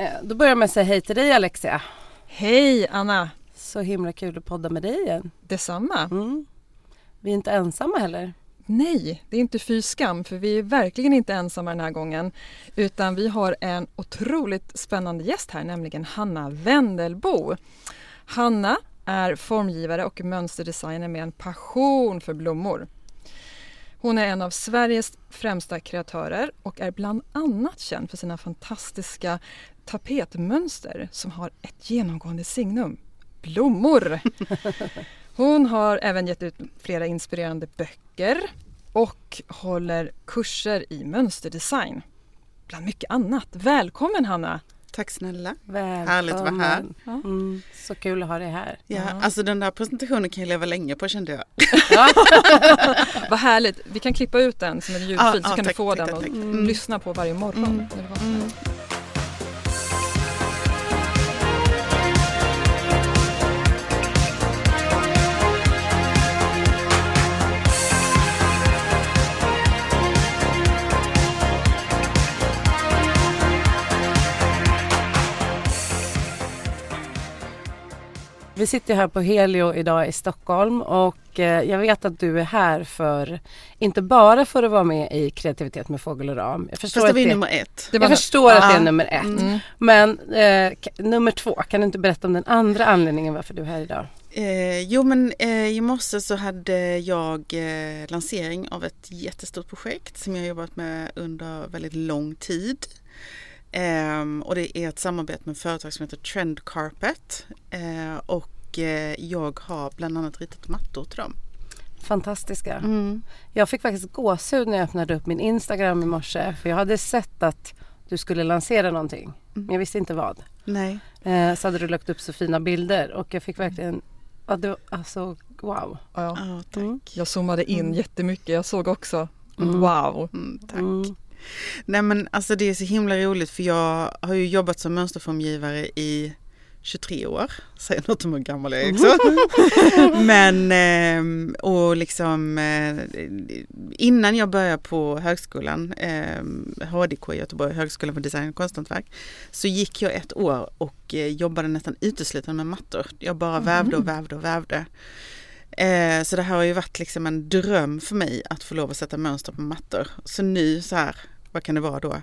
Eh, Då börjar med att säga hej till dig Alexia. Hej Anna! Så himla kul att podda med dig igen. Detsamma. Mm. Vi är inte ensamma heller. Nej, det är inte fy skam för vi är verkligen inte ensamma den här gången. Utan vi har en otroligt spännande gäst här, nämligen Hanna Wendelbo. Hanna är formgivare och mönsterdesigner med en passion för blommor. Hon är en av Sveriges främsta kreatörer och är bland annat känd för sina fantastiska tapetmönster som har ett genomgående signum, blommor. Hon har även gett ut flera inspirerande böcker och håller kurser i mönsterdesign. Bland mycket annat. Välkommen Hanna! Tack snälla. Välkommen. Härligt att vara här. Mm. Så kul att ha dig här. Ja, Ja. Alltså den där presentationen kan jag leva länge på kände jag. Vad härligt! Vi kan klippa ut den som en ljudfil Ja, så ja, kan tack, du få tack, den tack, och tack. mm. lyssna på varje morgon. Mm. Vi sitter här på Helio idag i Stockholm och eh, jag vet att du är här för, inte bara för att vara med i Kreativitet med fågel och ram. Jag förstår, Fast det att var nummer ett. Jag förstår att det är nummer ett. Mm. Men eh, nummer två, kan du inte berätta om den andra anledningen varför du är här idag? Eh, jo men eh, i morse så hade jag eh, lansering av ett jättestort projekt som jag jobbat med under väldigt lång tid. Ehm, och det är ett samarbete med ett företag som heter Trend Carpet. Eh, och eh, jag har bland annat ritat mattor till dem. Fantastiska. Mm. Jag fick faktiskt gåshud när jag öppnade upp min Instagram i morse. För jag hade sett att du skulle lansera någonting. Men jag visste inte vad. Nej. Eh, så hade du lagt upp så fina bilder och jag fick verkligen, ja, det var, alltså wow. Ja, Ja, tack. Mm. jag zoomade in Mm. jättemycket. Jag såg också Mm. wow. Mm, tack. Mm. Nej men alltså det är så himla roligt för jag har ju jobbat som mönsterformgivare i 23 år. Säger något om hur gammal jag är också. men ehm, och liksom eh, innan jag började på högskolan, HDK i Göteborg, Högskolan för design och konsthantverk, så gick jag ett år och eh, jobbade nästan uteslutande med mattor. Jag bara vävde och vävde och vävde. Eh, så det här har ju varit liksom en dröm för mig att få lov att sätta mönster på mattor. Så nu så här, vad kan det vara då?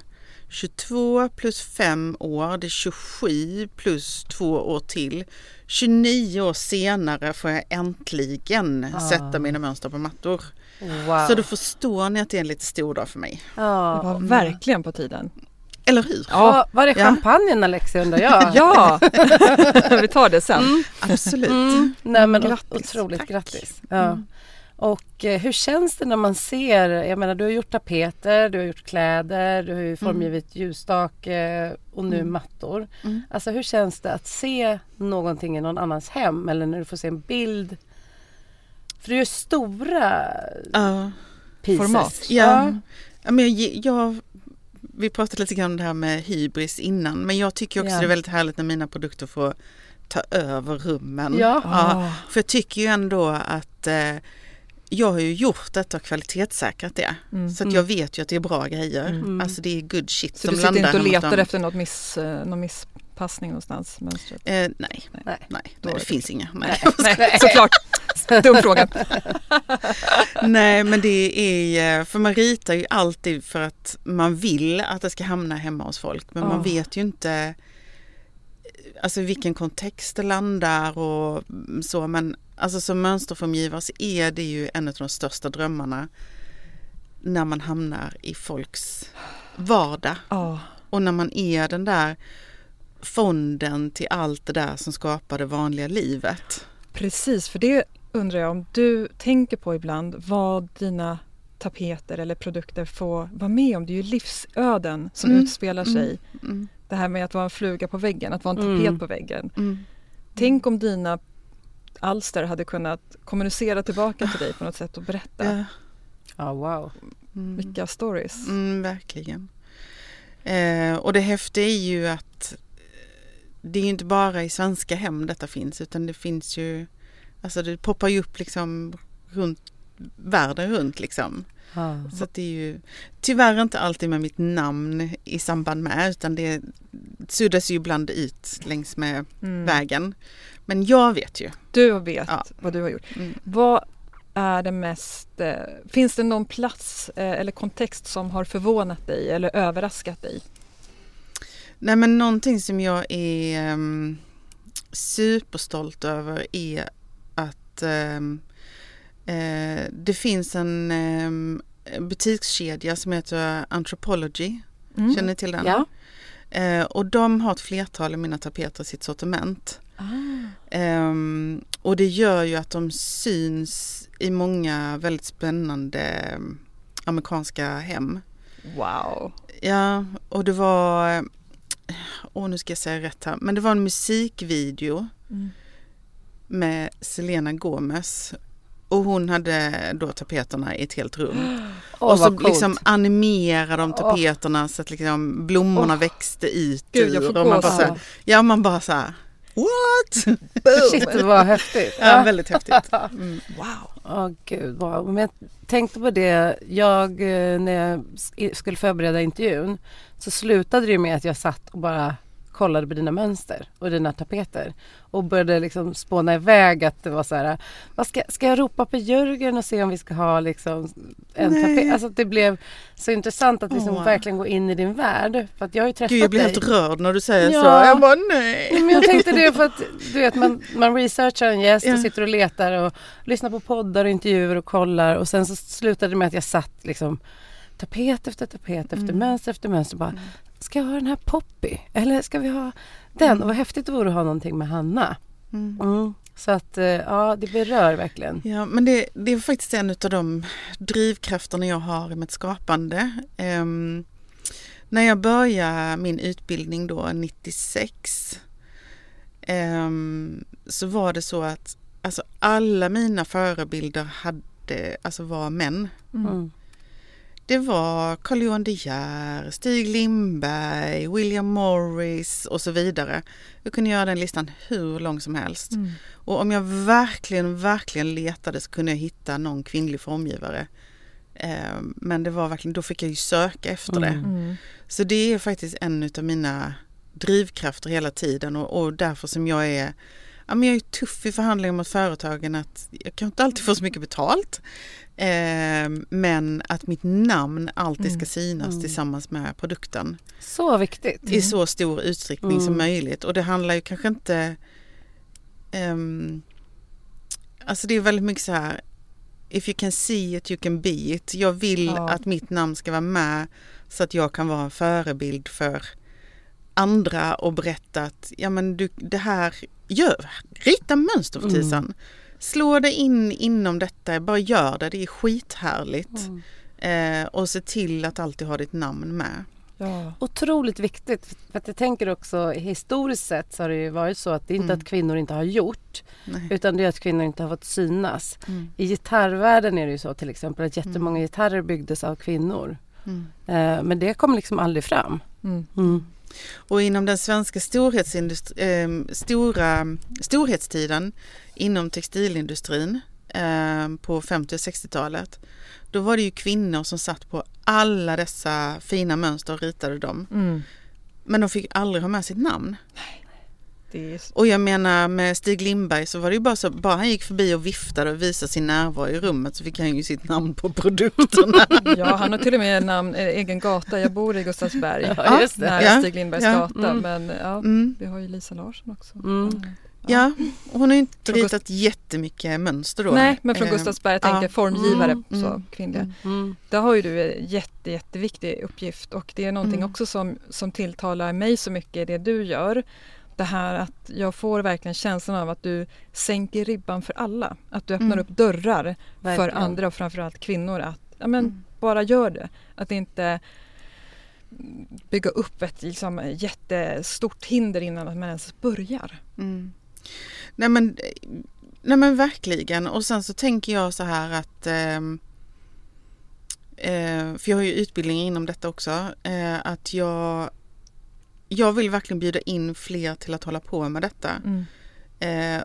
22 plus 5 år, det är 27 plus 2 år till. 29 år senare får jag äntligen Ah. sätta mina mönster på mattor. Wow. Så då förstår ni att det är en lite stor dag för mig. ja. Det var verkligen på tiden. Eller hur? Ja. Var är Ja. champagnen Alexia undrar jag? Ja, vi tar det sen. Mm. Absolut. Mm. Nej men Grattis. otroligt Tack. grattis. Ja. Mm. Och eh, hur känns det när man ser, jag menar du har gjort tapeter, du har gjort kläder, du har ju formgivit ljusstake och nu Mm. mattor. Mm. Alltså hur känns det att se någonting i någon annans hem eller när du får se en bild? För du gör stora Ja. pieces. Format. Ja. Ja, men jag, jag, vi pratade lite grann om det här med hybris innan men jag tycker också Ja. det är väldigt härligt när mina produkter får ta över rummen. Ja. Ah. För jag tycker ju ändå att eh, jag har ju gjort detta och kvalitetssäkrat det. Mm. Så att jag vet ju att det är bra grejer. Mm. Alltså det är good shit Så som du sitter landar inte och letar efter något miss, eh, någon misspassning någonstans? Mönstret? Eh, nej, Nej. nej, nej, det det finns inga. Nej. Nej, såklart. Dum fråga. nej men det är, eh, för man ritar ju alltid för att man vill att det ska hamna hemma hos folk. Men man Ja. vet ju inte eh, alltså vilken kontext det landar och så. Men alltså som mönsterformgivare så är det ju en av de största drömmarna när man hamnar i folks vardag. Ja, Och när man är den där fonden till allt det där som skapar det vanliga livet. precis. För det undrar jag om du tänker på ibland vad dina tapeter eller produkter får vara med om. Det är ju livsöden som Mm, utspelar mm. sig. Mm. Det här med att vara en fluga på väggen, att vara en Mm. tapet på väggen. Mm. Tänk om dina alster hade kunnat kommunicera tillbaka till dig på något sätt och berätta. Ja. Ja, wow. Mm. Vilka stories. Mm, verkligen. Eh, och det häftiga är ju att det är ju inte bara i svenska hem detta finns utan det finns ju, alltså det poppar ju upp liksom runt världen runt liksom. Ja. Så det är ju tyvärr inte alltid med mitt namn i samband med utan det suddas ju ibland ut längs med Mm. vägen. Men jag vet ju. Du vet Ja. vad du har gjort. Mm. Vad är det mest, eh, finns det någon plats eh, eller kontext som har förvånat dig eller överraskat dig? Nej men någonting som jag är um, superstolt över är att ehm, eh, det finns en um, butikskedja som heter Anthropology. Mm. Känner ni till den? Ja. Eh, och de har ett flertal av mina tapeter i sitt sortiment. Ah. Och det gör ju att de syns i många väldigt spännande amerikanska hem. Wow. Ja, och det var, åh nu ska jag säga rätt här, men det var en musikvideo Mm. med Selena Gomez. Och hon hade då tapeterna i ett helt rum. Åh, och så liksom animerade de tapeterna så att liksom blommorna Åh. växte ut Gud, ur. och man bara så här. Ja, man bara så här, what? Shit vad häftigt. Ja, väldigt häftigt. Mm. Wow. Åh gud, wow. Men jag tänkte på det, jag eh, när jag sk- skulle förbereda intervjun så slutade det med att jag satt och bara kollade på dina mönster och dina tapeter och började liksom spåna iväg att det var så här, vad ska, ska jag ropa på Jörgen och se om vi ska ha liksom en Nej. tapet? Alltså det blev så intressant att liksom verkligen gå in i din värld. För att jag har ju träffat Gud, jag blir dig. helt rörd när du säger Ja. så. Jag bara nej. men jag tänkte det för att du vet man, man researchar en gäst Ja. och sitter och letar och lyssnar på poddar och intervjuer och kollar och sen så slutade det med att jag satt liksom tapet efter tapet efter Mm. mönster efter mönster och bara Ska jag ha den här Poppy? Eller ska vi ha den? Och vad häftigt det vore att ha någonting med Hanna. Mm. Mm. Så att eh, ja, det berör verkligen. Ja, men det, det är faktiskt en av de drivkrafterna jag har i mitt skapande. Ehm, när jag började min utbildning då 96 ehm, så var det så att alltså, alla mina förebilder hade, alltså, var män. Mm. Det var Carl Johan De Geer, Stig Lindberg, William Morris och så vidare. Jag kunde göra den listan hur lång som helst. Mm. Och om jag verkligen, verkligen letade så kunde jag hitta någon kvinnlig formgivare. Eh, men det var verkligen, då fick jag ju söka efter det. Mm. Mm. Så det är faktiskt en av mina drivkrafter hela tiden och, och därför som jag är Ja, men jag är tuff i förhandlingar mot företagen att jag kan inte alltid få så mycket betalt. Eh, men att mitt namn alltid ska Mm. synas Mm. tillsammans med produkten Så viktigt. i så stor utsträckning som Mm. möjligt. Och det handlar ju kanske inte... ehm, alltså det är väldigt mycket så här... If you can see it, you can be it. Jag vill Ja. att mitt namn ska vara med så att jag kan vara en förebild för andra och berätta att ja men du, det här, gör, rita mönster för Mm. tisan. Slå dig in inom detta, bara gör det, det är skithärligt. Mm. Eh, och se till att alltid ha ditt namn med. Ja. Otroligt viktigt. För att jag tänker också historiskt sett så har det ju varit så att det är inte Mm. att kvinnor inte har gjort Nej. utan det är att kvinnor inte har fått synas. Mm. I gitarrvärlden är det ju så till exempel att jättemånga gitarrer byggdes av kvinnor. Mm. Eh, men det kom liksom aldrig fram. Och inom den svenska storhetsindustri, eh, stora, storhetstiden inom textilindustrin eh, på 50 och 60-talet då var det ju kvinnor som satt på alla dessa fina mönster och ritade dem. Mm. Men de fick aldrig ha med sitt namn. Är... Och jag menar med Stig Lindberg så var det ju bara så, bara han gick förbi och viftade och visade sin närvaro i rummet så fick han ju sitt namn på produkterna. Ja, han har till och med namn, eh, egen gata. Jag bor i Gustavsberg. Ja, just. Nära Ja. Stig Lindbergs Ja. gata. Mm. Men ja, Mm. vi har ju Lisa Larsson också. Mm. Ja, och hon har ju inte ritat jättemycket mönster då. Nej, men från Eh, Gustavsberg, jag tänker ja. formgivare, Mm, så mm, kvinnliga. mm. Mm. Där har ju du en jätte, jätteviktig uppgift och det är någonting Mm. också som, som tilltalar mig så mycket i det du gör. Det här att jag får verkligen känslan av att du sänker ribban för alla. Att du öppnar Mm. upp dörrar för Verkligen. andra och framförallt kvinnor att ja, men Mm. bara gör det. Att inte bygga upp ett liksom, jättestort hinder innan man ens börjar. Mm. Nej, men, nej men verkligen. Och sen så tänker jag så här att ehm, eh, för jag har ju utbildning inom detta också. Eh, att jag, jag vill verkligen bjuda in fler till att hålla på med detta. Mm. Eh,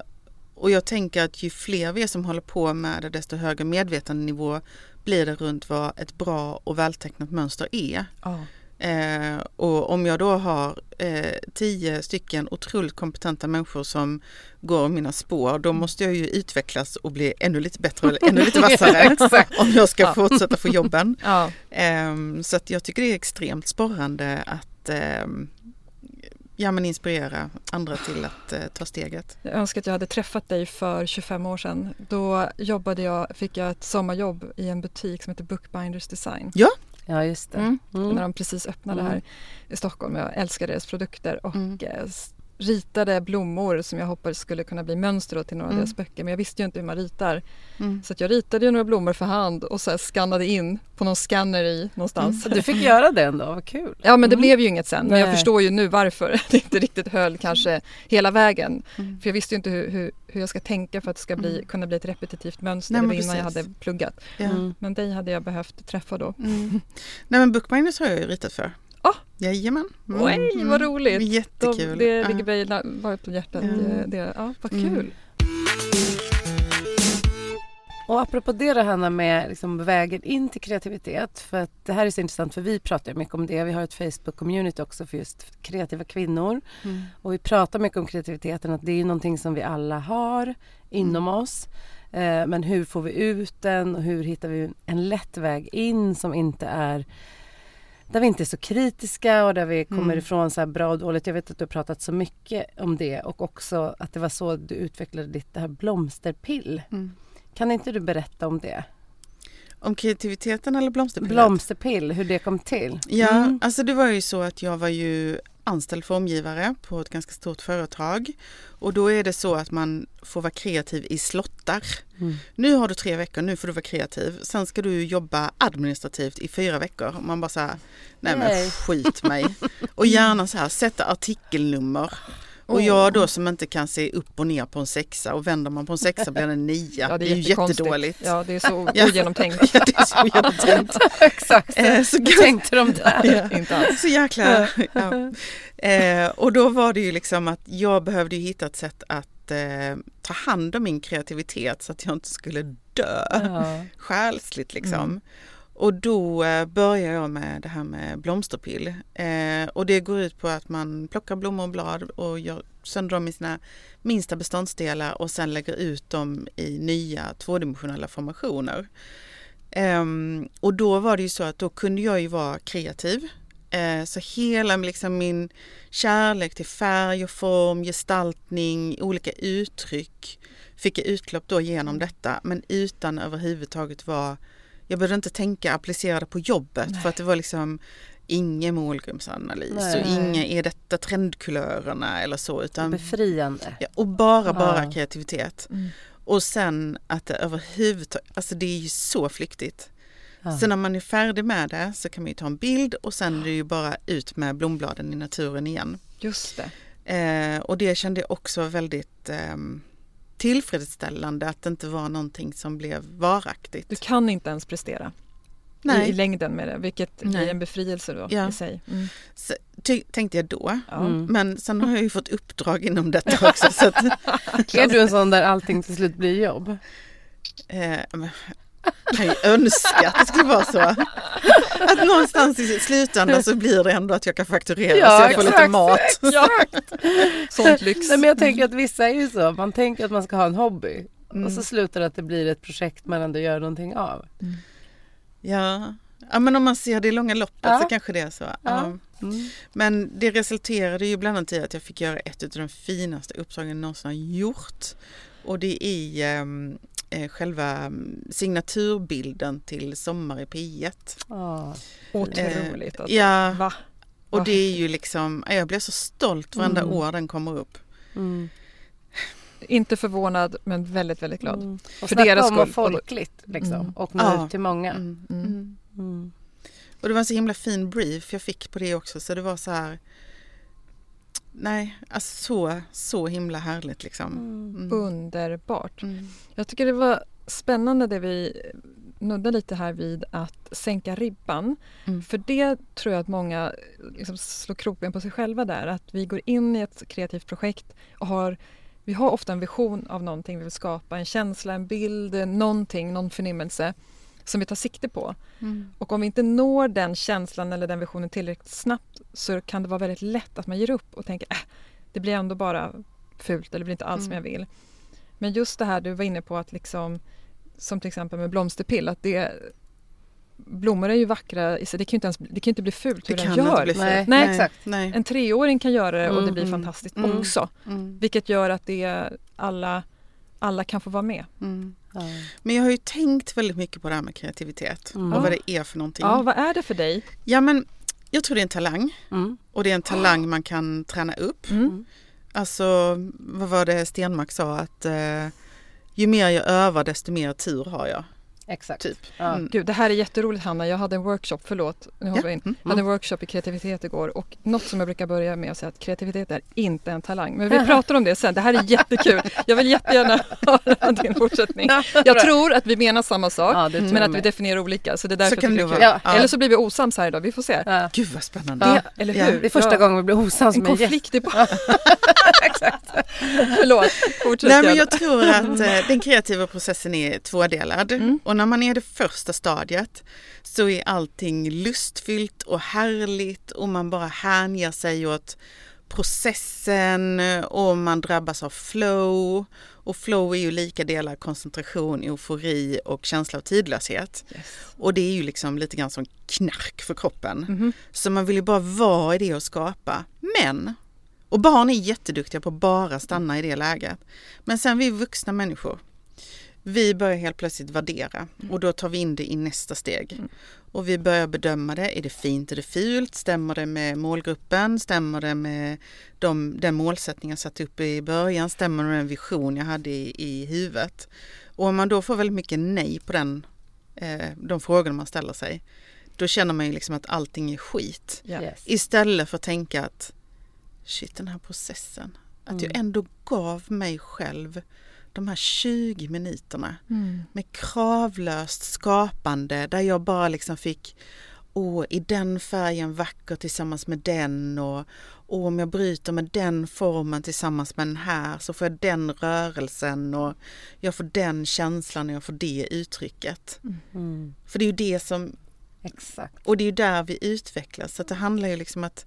och jag tänker att ju fler vi är som håller på med det desto högre medvetandenivå blir det runt vad ett bra och vältecknat mönster är. Ja. Eh, och om jag då har eh, tio stycken otroligt kompetenta människor som går mina spår, då måste jag ju utvecklas och bli ännu lite bättre och ännu lite vassare om jag ska Ja. fortsätta få jobben. Ja. Ehm, så att jag tycker det är extremt sporrande att ehm, ja, men inspirera andra till att eh, ta steget. Jag önskar att jag hade träffat dig för 25 år sedan. Då jobbade jag, fick jag ett sommarjobb i en butik som heter Bookbinders Design. Ja, just det. Mm. Mm. När de precis öppnade Mm. här i Stockholm. Jag älskar deras produkter och Mm. Ritade blommor som jag hoppades skulle kunna bli mönster till några av Mm. deras böcker. Men jag visste ju inte hur man ritar. Mm. Så att jag ritade ju några blommor för hand och så skannade in på någon scanner i någonstans. Så du fick göra det ändå, vad kul. Ja men det Mm. blev ju inget sen men jag förstår ju nu varför det inte riktigt höll kanske hela vägen. Mm. För jag visste ju inte hur, hur, hur jag ska tänka för att det ska bli, Mm. kunna bli ett repetitivt mönster. Nej, det var innan jag hade pluggat. Mm. Men dig hade jag behövt träffa då. Mm. Nej men Bookbinders har jag ju ritat för. Ah! Jajamän. Mm. Oj, vad roligt. De, Jättekul. det Ja. ligger mig na- varmt om hjärtat. Ja. eh, Det, ja, vad Mm. kul. Och apropå det då Hanna med liksom vägen in till kreativitet. För att det här är så intressant för vi pratar mycket om det. Vi har ett Facebook-community också för just kreativa kvinnor. Mm. Och vi pratar mycket om kreativiteten, att det är någonting som vi alla har inom oss. Eh, men hur får vi ut den och hur hittar vi en lätt väg in som inte är där vi inte är så kritiska och där vi kommer Mm. ifrån så bra och dåligt. Jag vet att du har pratat så mycket om det och också att det var så du utvecklade ditt det här blomsterpill. Mm. Kan inte du berätta om det? Om kreativiteten eller blomsterpillet? Blomsterpill, hur det kom till? Ja, Mm. alltså det var ju så att jag var ju anställd formgivare på ett ganska stort företag. Och då är det så att man får vara kreativ i slottar. Mm. Nu har du tre veckor, nu får du vara kreativ. Sen ska du jobba administrativt i fyra veckor. Man bara så här, nej men skit mig. Och gärna så här, sätta artikelnummer. Och jag då som inte kan se upp och ner på en sexa och vänder man på en sexa blir det en nia. Ja, det, är ju jättekonstigt. jättedåligt. Ja, det är så ogenomtänkt. Ja, det är så genomtänkt. Exakt, Eh, så hur tänkte de där? Ja. Inte alls. Så jäkla... Ja. Eh, och då var det ju liksom att jag behövde ju hitta ett sätt att eh, ta hand om min kreativitet så att jag inte skulle dö Ja. själsligt liksom. Mm. Och då eh, börjar jag med det här med blomsterpill. Eh, och det går ut på att man plockar blommor och blad och gör sönder dem i sina minsta beståndsdelar och sen lägger ut dem i nya tvådimensionella formationer. Eh, och då var det ju så att då kunde jag ju vara kreativ. Eh, så hela liksom min kärlek till färg och form, gestaltning, olika uttryck fick jag utlopp då genom detta men utan överhuvudtaget vara jag behövde inte tänka applicera det på jobbet Nej. för att det var liksom ingen målgruppsanalys Nej. och inga är detta trendkulörerna eller så utan Befriande. ja, och bara bara Ja. kreativitet. Mm. Och sen att det överhuvudtaget, alltså det är ju så flyktigt. Ja. Så när man är färdig med det så kan man ju ta en bild och sen är det ju bara ut med blombladen i naturen igen. Just det. Eh, och det kände jag också väldigt ehm, tillfredsställande att det inte var någonting som blev varaktigt. Du kan inte ens prestera i, i Nej, längden med det, vilket Nej. blir en befrielse då Ja. i sig. Mm. så, ty- tänkte jag då. Ja. Mm. Men sen har jag ju fått uppdrag inom detta också. så att, Är du en sån där allting till slut blir jobb? eh, kan ju önska att det skulle vara så. Att någonstans i slutändan så blir det ändå att jag kan fakturera Ja, så jag får lite exakt, mat. Ja. Sånt lyx. Nej, men jag tänker att vissa är ju så. Man tänker att man ska ha en hobby Mm. och så slutar det att det blir ett projekt man ändå gör någonting av. Ja. ja, men om man ser det i långa loppet Ja. så kanske det är så. Ja. Mm. Men det resulterade ju bland annat i att jag fick göra ett av de finaste uppdragen jag någonsin har gjort. Och det är eh, själva mm, signaturbilden till Sommar i P1. Ja. Otroligt. alltså. Ja, Va? och det är ju liksom, jag blir så stolt varenda Mm. år den kommer upp. Mm. Inte förvånad men väldigt, väldigt glad. Mm. Och För deras skull. folkligt liksom, Mm. och nå Ja. ut till många. Mm. Mm. Mm. Mm. Och det var en så himla fin brief jag fick på det också så det var så här Nej, alltså så, så himla härligt liksom. Mm. Mm. Underbart. Mm. Jag tycker det var spännande det vi nuddade lite här vid att sänka ribban. Mm. För det tror jag att många liksom slår krokben på sig själva där. Att vi går in i ett kreativt projekt och har vi har ofta en vision av någonting vi vill skapa, en känsla, en bild, någonting, någon förnimmelse. Som vi tar sikte på. Mm. Och om vi inte når den känslan eller den visionen tillräckligt snabbt så kan det vara väldigt lätt att man ger upp och tänker äh, det blir ändå bara fult eller det blir inte alls som jag vill. Men just det här du var inne på att liksom som till exempel med blomsterpill att det blommor är ju vackra i sig. Det kan ju inte, ens, det kan inte bli fult hur Det den kan gör. inte Nej, nej, exakt. Nej. En treåring kan göra det och det Mm, blir mm, fantastiskt mm. också. Mm. Vilket gör att det alla, alla kan få vara med. Mm. Ja. Men jag har ju tänkt väldigt mycket på det här med kreativitet Mm. och vad det är för någonting. Ja, vad är det för dig? Ja men jag tror det är en talang Mm. och det är en talang man kan träna upp. Mm. Alltså vad var det Stenmark sa att eh, ju mer jag övar desto mer tur har jag. Exakt. Typ. Ja. Mm. Gud, det här är jätteroligt Hanna. Jag hade en workshop, förlåt, nu hoppar jag in. Mm. Jag hade en workshop i kreativitet igår och något som jag brukar börja med att säga att kreativitet är inte en talang. Men vi pratar om det sen, det här är jättekul. Jag vill jättegärna höra din fortsättning. Jag tror att vi menar samma sak Ja, men att vi definierar olika så det är därför Så kan det är kul. Ja. Eller så blir vi osams här idag, vi får se. Ja. Gud vad spännande. Det, eller Ja, hur? Det är första Ja. gången vi blir osams En konflikt i bara. Förlåt, fortsätt Nej men jag tror att eh, den kreativa processen är tvådelad Mm. Och när man är det första stadiet så är allting lustfyllt och härligt och man bara hänger sig åt processen och man drabbas av flow. Och flow är ju lika delar koncentration, eufori och känsla av tidlöshet. Yes. Och det är ju liksom lite grann som knark för kroppen. Mhm. Så man vill ju bara vara i det och skapa. Men, och barn är jätteduktiga på att bara stanna i det läget. Men sen vi vuxna människor, vi börjar helt plötsligt värdera och då tar vi in det i nästa steg. Mm. Och vi börjar bedöma det, är det fint, är det fult, stämmer det med målgruppen, stämmer det med de, den målsättning jag satte upp i början, stämmer det med den vision jag hade i, i huvudet. Och om man då får väldigt mycket nej på den, eh, de frågor man ställer sig, då känner man ju liksom att allting är skit. Yes. Istället för att tänka att shit den här processen, att jag Mm. ändå gav mig själv de här 20 minuterna Mm. med kravlöst skapande där jag bara liksom fick Åh, i den färgen vacker tillsammans med den och åh, om jag bryter med den formen tillsammans med den här så får jag den rörelsen och jag får den känslan och jag får det uttrycket. Mm. För det är ju det som Exakt. och det är ju där vi utvecklas. Så att det handlar ju liksom att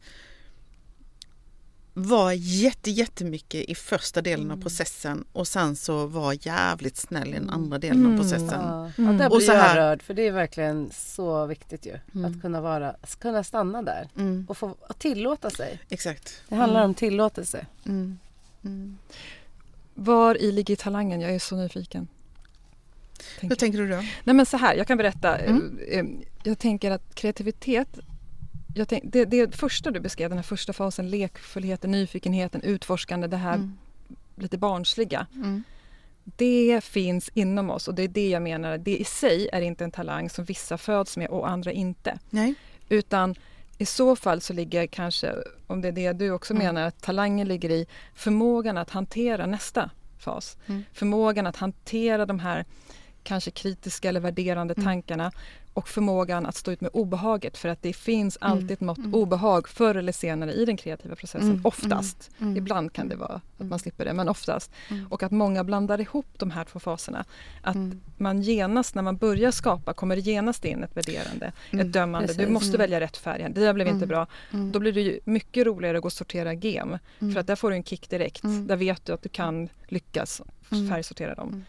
vara jätte, jättemycket i första delen av processen och sen så vara jävligt snäll i den andra delen Mm. av processen. Ja. Mm. Ja, där Och blir så jag här- rörd för det är verkligen så viktigt ju. Mm. Att kunna, vara, att kunna stanna där Mm, och få att tillåta sig. exakt. Det handlar om tillåtelse. Mm. Mm. Var i ligger talangen? Jag är så nyfiken. Hur Tänker. tänker du då? Nej men så här, jag kan berätta. Mm. Eh, eh, Jag tänker att kreativitet jag tänk, det, det första du beskrev, den här första fasen, lekfullheten, nyfikenheten, utforskande, det här Mm. lite barnsliga. Mm. Det finns inom oss och det är det jag menar. Det i sig är inte en talang som vissa föds med och andra inte. Nej. Utan i så fall så ligger kanske, om det är det du också Mm. menar, att talangen ligger i förmågan att hantera nästa fas. Mm. Förmågan att hantera de här kanske kritiska eller värderande Mm. tankarna och förmågan att stå ut med obehaget för att det finns Mm. alltid ett mått Mm. obehag förr eller senare i den kreativa processen. Mm. Oftast. Mm. Ibland kan det vara att man slipper det men oftast. Mm. Och att många blandar ihop de här två faserna. Att Mm. man genast när man börjar skapa kommer det genast in ett värderande, Mm. ett dömande. Du Precis. måste Mm. välja rätt färg. Det där blev inte Mm. bra. Mm. Då blir det ju mycket roligare att gå och sortera gem. Mm. För att där får du en kick direkt. Mm. Där vet du att du kan lyckas Mm. färgsortera dem.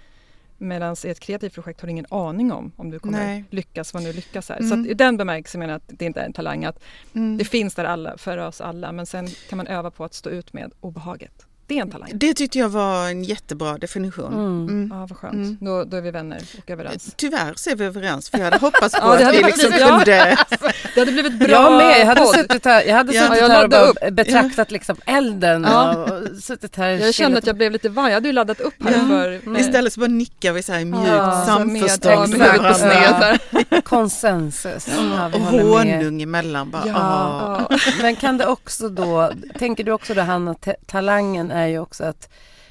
Medan i ett kreativt projekt har du ingen aning om om du kommer Nej. lyckas, vad nu lyckas är. Mm. Så i den bemärkelsen menar jag att det inte är en talang. Att Mm. det finns där alla, för oss alla men sen kan man öva på att stå ut med obehaget. Det är en talang. Det tyckte jag var en jättebra definition. Mm. Mm. Ja, vad skönt. Mm. Då, då är vi vänner och överens. Tyvärr så är vi överens för jag hade hoppats på Ja, det att hade vi liksom. Ja. kunde... Det hade blivit bra jag med, jag hade podd. suttit här, jag hade Ja. suttit Ja, jag här och bara betraktat liksom elden Ja. och, suttit här Jag kände att jag blev lite varm. Jag hade ju laddat upp här Ja. för... Mm. Istället så bara nickar vi så här mjukt Ja, ja, samförstånd med varandra. där. konsensus. Ja, Och honung emellan bara. Ja, ja. Men kan det också då, tänker du också då Hanna, talangen är ju också att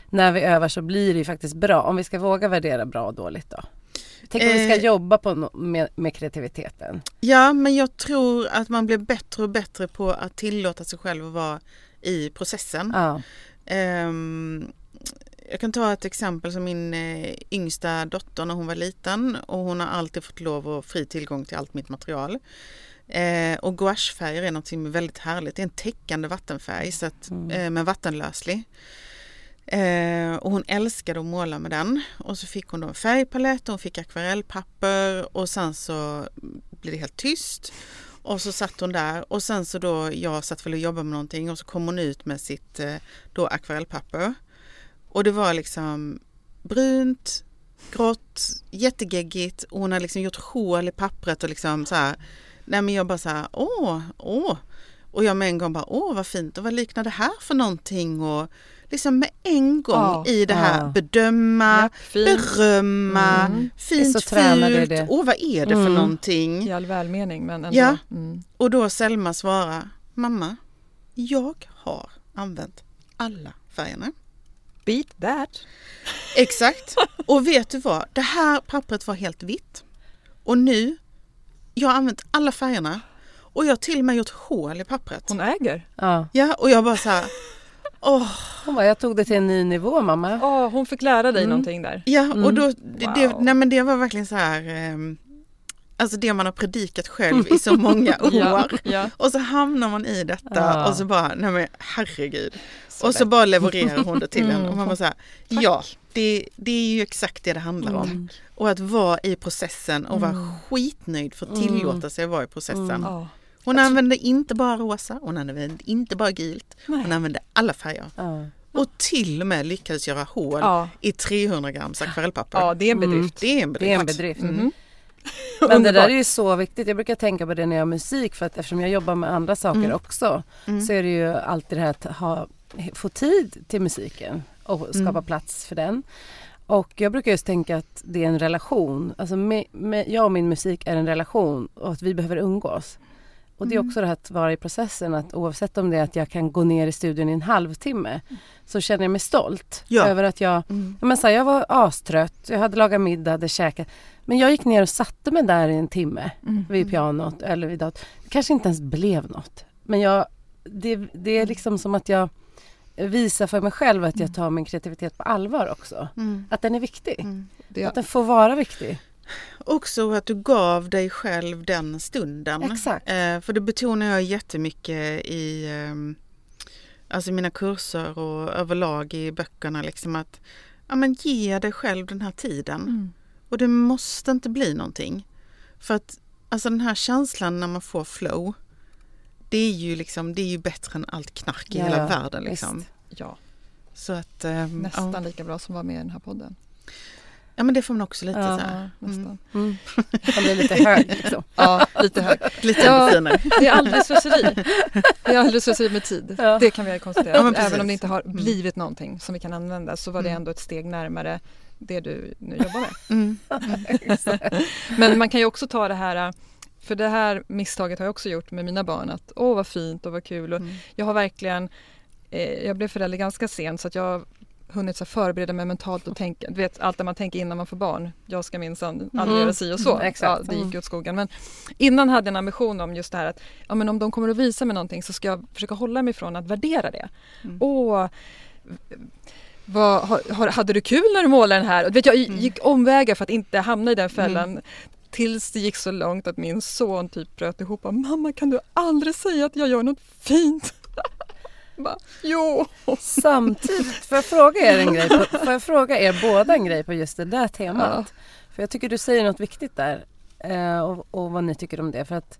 när vi övar så blir det ju faktiskt bra. Om vi ska våga värdera bra och dåligt då? Tänk om vi ska Eh. jobba på med, med kreativiteten. ja, men jag tror att man blir bättre och bättre på att tillåta sig själv att vara i processen. Ja. Ehm, jag kan ta ett exempel som min eh, yngsta dotter när hon var liten och hon har alltid fått lov och fri tillgång till allt mitt material. Eh, och gouachefärger är är väldigt härligt. Det är en täckande vattenfärg så att, Mm. eh, men vattenlöslig. Eh, och hon älskade att måla med den. Och så fick hon då en färgpalett och hon fick akvarellpapper och sen så blev det helt tyst. Och så satt hon där och sen så då jag satt väl och jobbade med någonting och så kom hon ut med sitt eh, då akvarellpapper. Och det var liksom brunt, grått, jättegeggigt och hon har liksom gjort hål i pappret och liksom så här. Nej men jag bara så här, åh, åh. Och jag med en gång bara, åh vad fint och vad liknar det här för någonting och liksom med en gång Ja, i det här ja. bedöma, Ja, fint. berömma, Mm. fint, fult, det. åh vad är det för Mm. någonting? I all välmening men ändå. Ja. Mm. Och då Selma svarar, mamma, jag har använt alla färgerna. Beat that. Exakt. Och vet du vad? Det här pappret var helt vitt. Och nu, jag har använt alla färgerna. Och jag har till och med gjort hål i pappret. Hon äger. Ja. Ja, och jag bara så här, åh, Hon bara, jag tog det till en ny nivå mamma. Åh, hon fick lära dig Mm. någonting där. ja, och Mm. då, det, det, Wow. nej men det var verkligen så här, ehm, alltså det man har predikat själv i så många år. Ja, ja. Och så hamnar man i detta Ja. och så bara, nej men herregud. Så och så lätt. bara levererar hon det till en Mm. och man bara så här, ja, det, det är ju exakt det det handlar om. Mm. Och att vara i processen och vara Mm. skitnöjd för att Mm. tillåta sig att vara i processen. Mm. Ja. Hon använde inte bara rosa, hon använde inte bara gult, hon använde alla färger. Ja. Och till och med lyckades göra hål Ja. i 300 grams akvarellpapper. ja, det är en Mm. bedrift. Det är en Det är en bedrift. bedrift. Mhm. Men det där är ju så viktigt. Jag brukar tänka på det när jag gör musik för att eftersom jag jobbar med andra saker Mm. också Mm. så är det ju alltid det här att ha, få tid till musiken och skapa Mm. plats för den. Och jag brukar just tänka att det är en relation. Alltså med, med, jag och min musik är en relation och att vi behöver umgås. Och det är Mm. också det här att vara i processen att oavsett om det är att jag kan gå ner i studion i en halvtimme så känner jag mig stolt Ja. över att jag Mm. Men så här, jag var astrött, jag hade lagat middag, hade käkat. Men jag gick ner och satte mig där i en timme Mm. vid pianot eller vid datorn. Det kanske inte ens blev något. Men jag, det, det är liksom som att jag visar för mig själv att jag tar min kreativitet på allvar också. Mm. Att den är viktig. Mm. Det, Att den får vara viktig. Också att du gav dig själv den stunden. Exakt. Eh, för det betonar jag jättemycket i ehm, alltså mina kurser och överlag i böckerna. Liksom att ja, men ge dig själv den här tiden. Mm. Och det måste inte bli någonting. För att alltså den här känslan när man får flow. Det är ju liksom, det är ju bättre än allt knark i Ja, hela ja, världen. Liksom. visst. Ja, Så att, ehm, nästan ja. lika bra som var med i den här podden. ja men det får man också lite Ja. så här. Nästan. Mm. Man blir lite hög liksom. Ja, lite hög. Lite Ja. finare. Det är alldeles slöseri. Det är alldeles slöseri med tid. Ja. Det kan vi konstatera. Ja. Även om det inte har Mm. blivit någonting som vi kan använda så var det Mm. ändå ett steg närmare det du nu jobbar med. Mm. Men man kan ju också ta det här, för det här misstaget har jag också gjort med mina barn att åh vad fint och vad kul och Mm. jag har verkligen, eh, jag blev förälder ganska sent så att jag har hunnit så förbereda mig mentalt och tänka, du vet allt det man tänker innan man får barn. Jag ska minsann aldrig Mm. göra si och så. Mm. Ja, det gick Mm. ju åt skogen. Men innan hade jag en ambition om just det här att ja, men om de kommer att visa mig någonting så ska jag försöka hålla mig från att värdera det. Mm. Åh, vad, har, hade du kul när du målade den här? Och, vet, jag Mm. gick omvägar för att inte hamna i den fällan. Tills det gick så långt att min son typ bröt ihop och Mamma kan du aldrig säga att jag gör något fint? Bara, jo! Samtidigt, får jag fråga er en grej? På, får jag fråga er båda en grej på just det där temat? För jag tycker du säger något viktigt där eh, och, och vad ni tycker om det. För att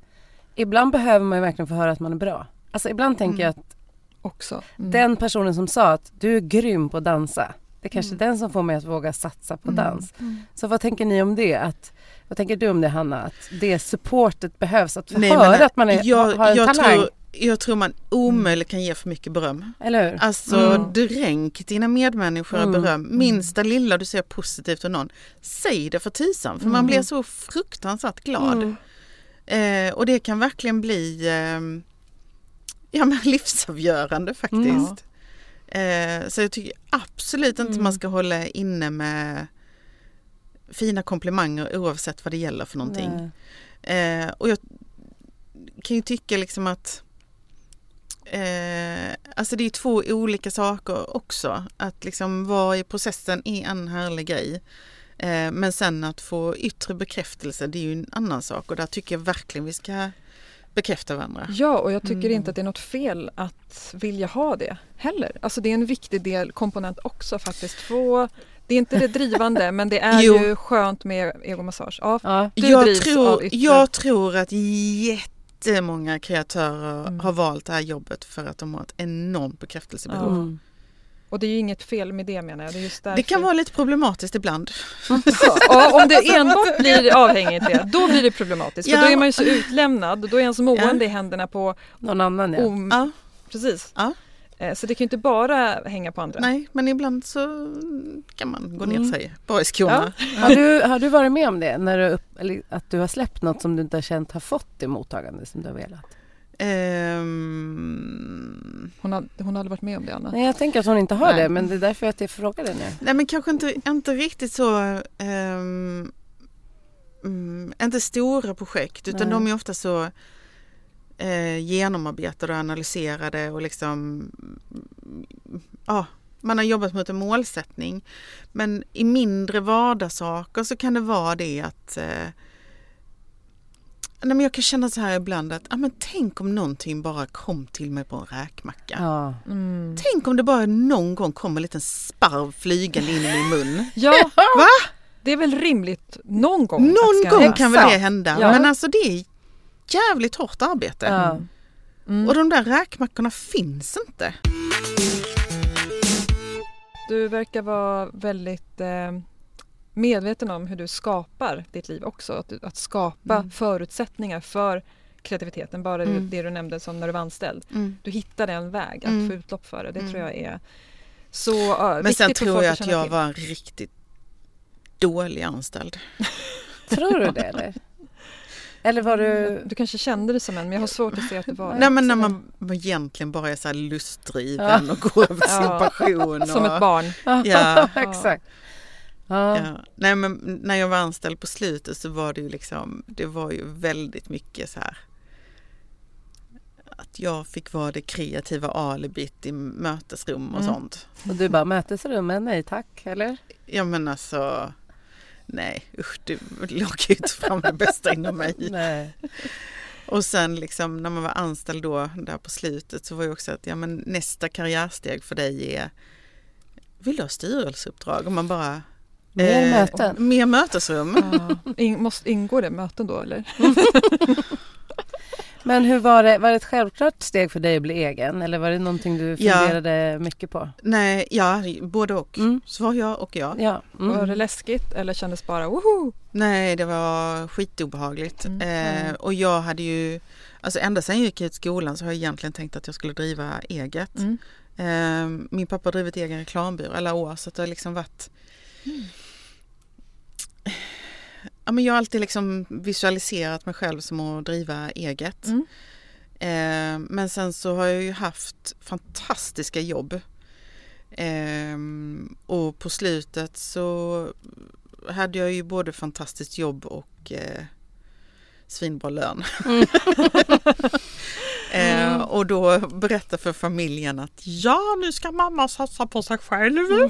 ibland behöver man ju verkligen få höra att man är bra. Alltså ibland tänker jag att Också. Mm. den personen som sa att du är grym på att dansa. Det är kanske Mm. den som får mig att våga satsa på Mm. dans. Mm. Så vad tänker ni om det? Att, vad tänker du om det Hanna? Att det supportet behövs? Att få Nej, höra men att man är, jag, har en jag talang? Tror, jag tror man omöjligt kan ge för mycket beröm. Eller hur? Alltså Mm. dränk dina medmänniskor Mm. beröm. Minsta lilla du ser positivt om någon, säg det för tusan för man Mm. blir så fruktansvärt glad. Mm. Eh, och det kan verkligen bli eh, ja, men livsavgörande faktiskt. Eh, så jag tycker absolut inte Mm. man ska hålla inne med fina komplimanger oavsett vad det gäller för någonting. Eh, och jag kan ju tycka liksom att eh, alltså det är två olika saker också. Att liksom vara i processen är en härlig grej. Eh, men sen att få yttre bekräftelse det är ju en annan sak och där tycker jag verkligen vi ska bekräfta varandra. Ja, och jag tycker Mm. inte att det är något fel att vilja ha det heller. Alltså det är en viktig del, komponent också faktiskt. Få, det är inte det drivande men det är Jo. ju skönt med egomassage. Ja, Ja. Du jag, drivs av tror, yttre- jag tror att jättemånga kreatörer Mm. har valt det här jobbet för att de har ett enormt bekräftelsebehov. Ja. Mm. och det är ju inget fel med det menar jag. Det, är just därför. Det kan vara lite problematiskt ibland. Ja, om det enbart blir avhängigt det, då blir det problematiskt. För Ja. då är man ju så utlämnad och då är ens mående i händerna på... Någon annan ja. Om, Ja, Precis. Ja. Eh, Så det kan ju inte bara hänga på andra. nej, men ibland så kan man gå ner Mm. sig bara i skorna. Har, du, har du varit med om det? När du, upp, eller att du har släppt något som du inte har känt har fått det mottagande som du har velat? Ehm, Hon, har, hon har aldrig varit med om det Anna. Nej, jag tänker att hon inte har Nej. det men det är därför att jag frågar det nu. nej men kanske inte, inte riktigt så mm, inte stora projekt utan Nej. de är ofta så eh, genomarbetade och analyserade och liksom mm, ja, man har jobbat mot en målsättning. Men i mindre vardagssaker så kan det vara det att eh, nej men jag kan känna så här ibland att ah, men tänk om någonting bara kom till mig på en räkmacka. Ja. Mm. Tänk om det bara någon gång kommer en liten sparv flygande in i min mun. Ja, Va? det är väl rimligt någon gång. Någon gång kan väl det hända. Ja. Men alltså det är jävligt hårt arbete. Ja. Mm. Och de där räkmackorna finns inte. Du verkar vara väldigt eh, medveten om hur du skapar ditt liv också. Att, att skapa Mm. förutsättningar för kreativiteten. Bara det- Mm. det du nämnde som när du var anställd. Mm. Du hittade en väg att Mm. få utlopp för det. Det Mm. tror jag är så uh, Men sen tror jag att jag till. var en riktigt dålig anställd. Tror du det eller? Eller var du... Du kanske kände det som en, men jag har svårt att se att det var Nej men när man egentligen bara är så här lustdriven och går över sin Ja. passion. Och, Som ett barn. Ja. Exakt. Ja. Ja. Nej men när jag var anställd på slutet så var det ju liksom, det var ju väldigt mycket så här att jag fick vara det kreativa alibit i mötesrum och Mm. sånt. Och du bara mötesrummen, nej tack, eller? Ja men alltså, nej usch det låg ju inte fram det bästa inom mig. Nej. Och sen liksom när man var anställd då där på slutet så var ju också att ja men nästa karriärsteg för dig är vill du ha styrelseuppdrag? Och man bara Mer eh, möten. Mer mötesrum. Ja. In, måste, ingår det möten då eller? Men hur var det, var det ett självklart steg för dig att bli egen eller var det någonting du Ja. funderade mycket på? Nej, ja både och. Mm. Svar ja och ja. Ja. Var det Mm. läskigt eller kändes bara woho? Nej, det var skitobehagligt. Mm. Eh, Mm. och jag hade ju, alltså ända sedan jag gick ut skolan så har jag egentligen tänkt att jag skulle driva eget. Mm. Eh, min pappa har drivit egen reklambyrå alla år så att det har liksom varit Ja, men jag har alltid liksom visualiserat mig själv som att driva eget. Mm. Eh, men sen så har jag ju haft fantastiska jobb. Eh, och på slutet så hade jag ju både fantastiskt jobb och eh, svinbra lön. Mm. eh, och då berätta för familjen att ja, nu ska mamma satsa på sig själv.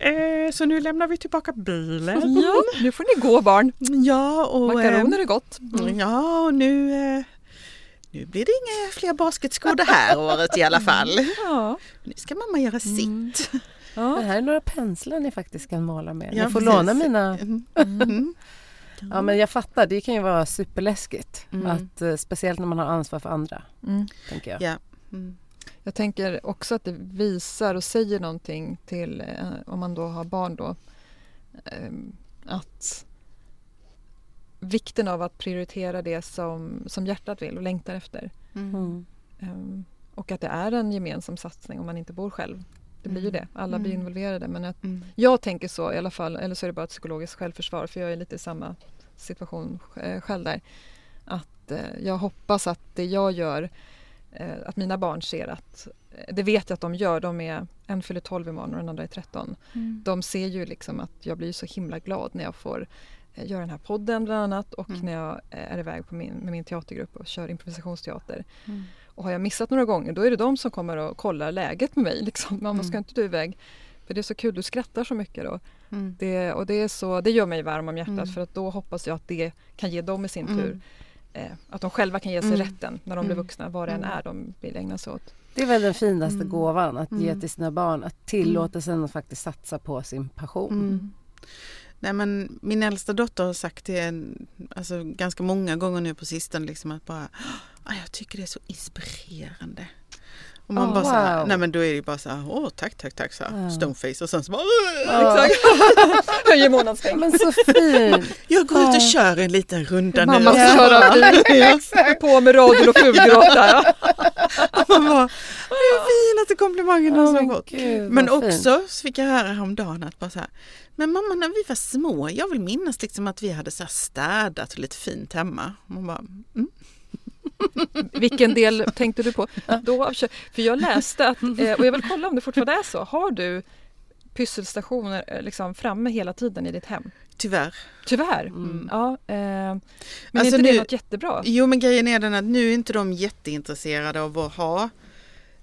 Eh, så nu lämnar vi tillbaka bilen. Ja, nu får ni gå barn. Ja, och, Makaroner är gott. eh, ja, och nu, eh, nu blir det inga fler basketskor det här året i alla fall. Ja. Nu ska mamma göra Mm. sitt. Det Ja. här är några penslar ni faktiskt kan måla med. Ja, ni får precis. låna mina. Mm. Mm. Mm. Ja men jag fattar, det kan ju vara superläskigt. Mm. Att, eh, speciellt när man har ansvar för andra, Mm. tänker jag. Ja. Jag tänker också att det visar och säger någonting till, eh, om man då har barn då, eh, att vikten av att prioritera det som, som hjärtat vill och längtar efter. Mm. Mm. Eh, och att det är en gemensam satsning om man inte bor själv. Det blir ju Mm. det, alla blir Mm. involverade. Men att Mm. jag tänker så i alla fall, eller så är det bara ett psykologiskt självförsvar för jag är lite i samma situation eh, själv där. Att eh, jag hoppas att det jag gör, att mina barn ser att, eh, det vet jag att de gör, de är, en fyller 12 imorgon och den andra är 13. Mm. De ser ju liksom att jag blir så himla glad när jag får eh, göra den här podden bland annat och Mm. när jag eh, är iväg på min, med min teatergrupp och kör improvisationsteater. Mm. Och har jag missat några gånger då är det de som kommer och kollar läget med mig. Liksom. Mamma, Mm. ska inte du iväg? För det är så kul, du skrattar så mycket då. Mm. Det, och det, är så, det gör mig varm om hjärtat Mm. för att då hoppas jag att det kan ge dem i sin tur eh, att de själva kan ge sig Mm. rätten när de blir Mm. vuxna, vad det än Mm. är de vill ägna sig åt. Det är väl den finaste Mm. gåvan att ge Mm. till sina barn. Att tillåtelsen att faktiskt satsa på sin passion. Mm. Nej men min äldsta dotter har sagt det alltså, ganska många gånger nu på sistone liksom att bara "Ah, jag tycker det är så inspirerande. Och man Oh, bara så här, wow. nej men då är det bara så här, åh tack tack tack så här, Ja. stoneface och sen så bara Ja. Exakt! Höjer månadspeng. Men så fint! jag går ut och Ja. kör en liten runda nu. Mamma ska köra bil. Ja. På med radion och fulgråta. Ja. Man bara, det är finaste komplimangen Ja, har fått. Men fint. också så fick jag höra häromdagen att bara så här, men mamma när vi var små, jag vill minnas liksom att vi hade så här städat och lite fint hemma. Man bara, mm. Vilken del tänkte du på? Då, för jag läste att, eh, och jag vill kolla om det fortfarande är så. Har du pysselstationer eh, liksom framme hela tiden i ditt hem? Tyvärr. Tyvärr. Mm. Ja, eh, men Alltså är inte det nu- något jättebra? Jo men grejen är den att nu är inte de jätteintresserade av att ha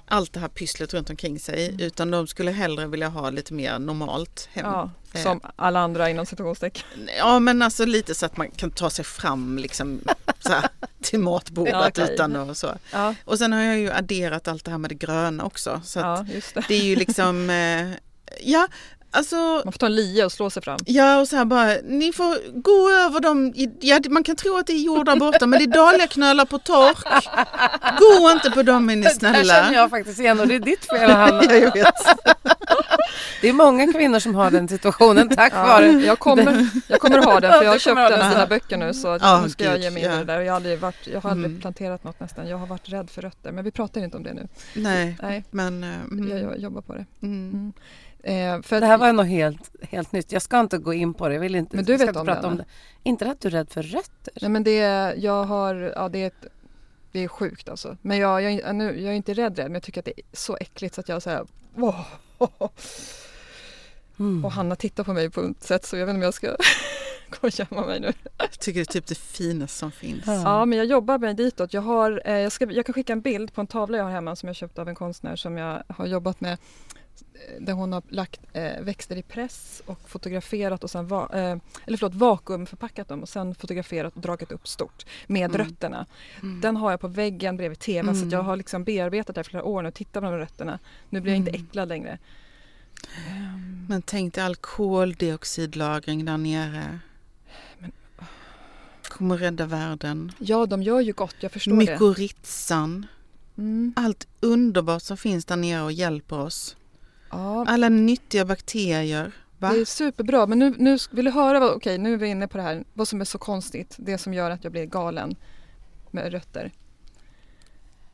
allt det här pysslet runt omkring sig utan de skulle hellre vilja ha lite mer normalt hem. Ja, Eh, som alla andra inom situationstecken. Ja men alltså lite så att man kan ta sig fram liksom så här, till matbordet Ja, okej. utan och så. Ja, Och sen har jag ju adderat allt det här med det gröna också. Så ja, det. det är ju liksom, eh, ja alltså Man får ta en lia och slå sig fram. Ja och så här bara, ni får gå över dem, ja, man kan tro att det är jord där borta men det är dahliaknölar på tork. Gå inte på dem är ni Det här känner snälla. jag faktiskt igen och det är ditt fel Hanna. Ja, jag vet. Det är många kvinnor som har den situationen tack Ja, vare jag, kommer, jag kommer ha den för jag har köpt den av dina böcker nu så Ja, nu ska jag ge mig in i det där. Jag har aldrig, varit, jag har aldrig Mm. planterat något nästan. Jag har varit rädd för rötter men vi pratar inte om det nu. Nej Nej, men eh, mm, jag, jag jobbar på det. mm. Eh, för Det här var nog helt, helt nytt. Jag ska inte gå in på det. Jag vill inte, Men du vet om prata det, om det. Inte att du är rädd för rötter. Nej men det, jag har, ja det är, ett, det är sjukt alltså. Men jag, jag, är- nu, jag är inte rädd rädd men jag tycker att det är så äckligt så att jag säger wow. Mm. Och Hanna tittar på mig på ett sätt så jag vet inte om jag ska gå och gömma mig nu. Jag tycker det är typ det finaste som finns. Ja. Ja men jag jobbar mig ditåt. Jag, har, eh, jag, ska, jag kan skicka en bild på en tavla jag har hemma som jag köpt av en konstnär som jag har jobbat med. eh, Där hon har lagt eh, växter i press och fotograferat och sen va, eh, eller förlåt, vakuumförpackat dem och sen fotograferat och dragit upp stort med Mm. rötterna. Mm. Den har jag på väggen bredvid tvn så Mm. att jag har liksom bearbetat det här flera år nu och tittat på de rötterna. Nu blir jag inte Mm. äcklad längre. Men tänk dig all koldioxidlagring där nere. Men- Kommer rädda världen. Ja, de gör ju gott, jag förstår det. Mykorrhizan. Mm. Allt underbart som finns där nere och hjälper oss. Ja, Alla nyttiga bakterier. Va? Det är superbra, men nu, nu vill du höra, vad, okej nu är vi inne på det här, vad som är så konstigt, det som gör att jag blir galen med rötter.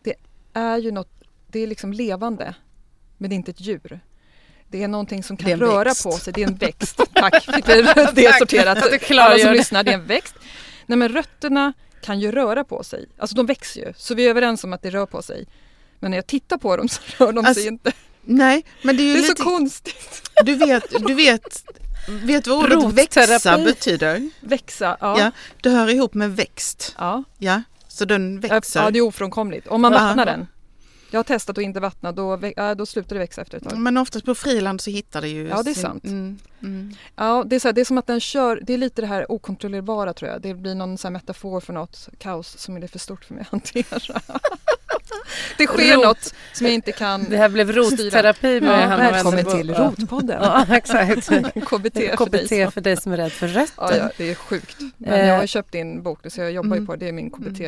Det är ju något, det är liksom levande, men det är inte ett djur. Det är någonting som kan röra växt. på sig, det är en växt. Tack, fick vi det sorterat. att du Alla som lyssnar, det är en växt. Nej men rötterna kan ju röra på sig, alltså de växer ju, så vi är överens om att det rör på sig. Men när jag tittar på dem så rör de Alltså, sig inte. Nej, men det är ju Det är lite... så konstigt. Du vet, du vet, vet vad ordet växa betyder? Växa, ja. Ja. Det hör ihop med växt. ja. Ja, så den Ja, växer. Ja, det är ofrånkomligt. Om man Ja. vattnar den. Jag har testat att inte vattna, då, ja, då slutar det växa efter ett tag. Men oftast på friland så hittar det ju Ja, det är sant. Mm, mm. Ja, det, är så här, det är som att den kör, det är lite det här okontrollerbara tror jag. Det blir någon så här metafor för något kaos som är för stort för mig att hantera. det sker Rot. något som jag inte kan Det här blev rotterapi med Ja, Hanna välkommen till Ja. Rotpodden. Ja, exakt. KBT, för dig KBT för dig som är rädd för Ja, rötter. ja, det är sjukt. Men Eh. jag har ju köpt din bok så jag jobbar ju Mm. på det. Det är min KBT.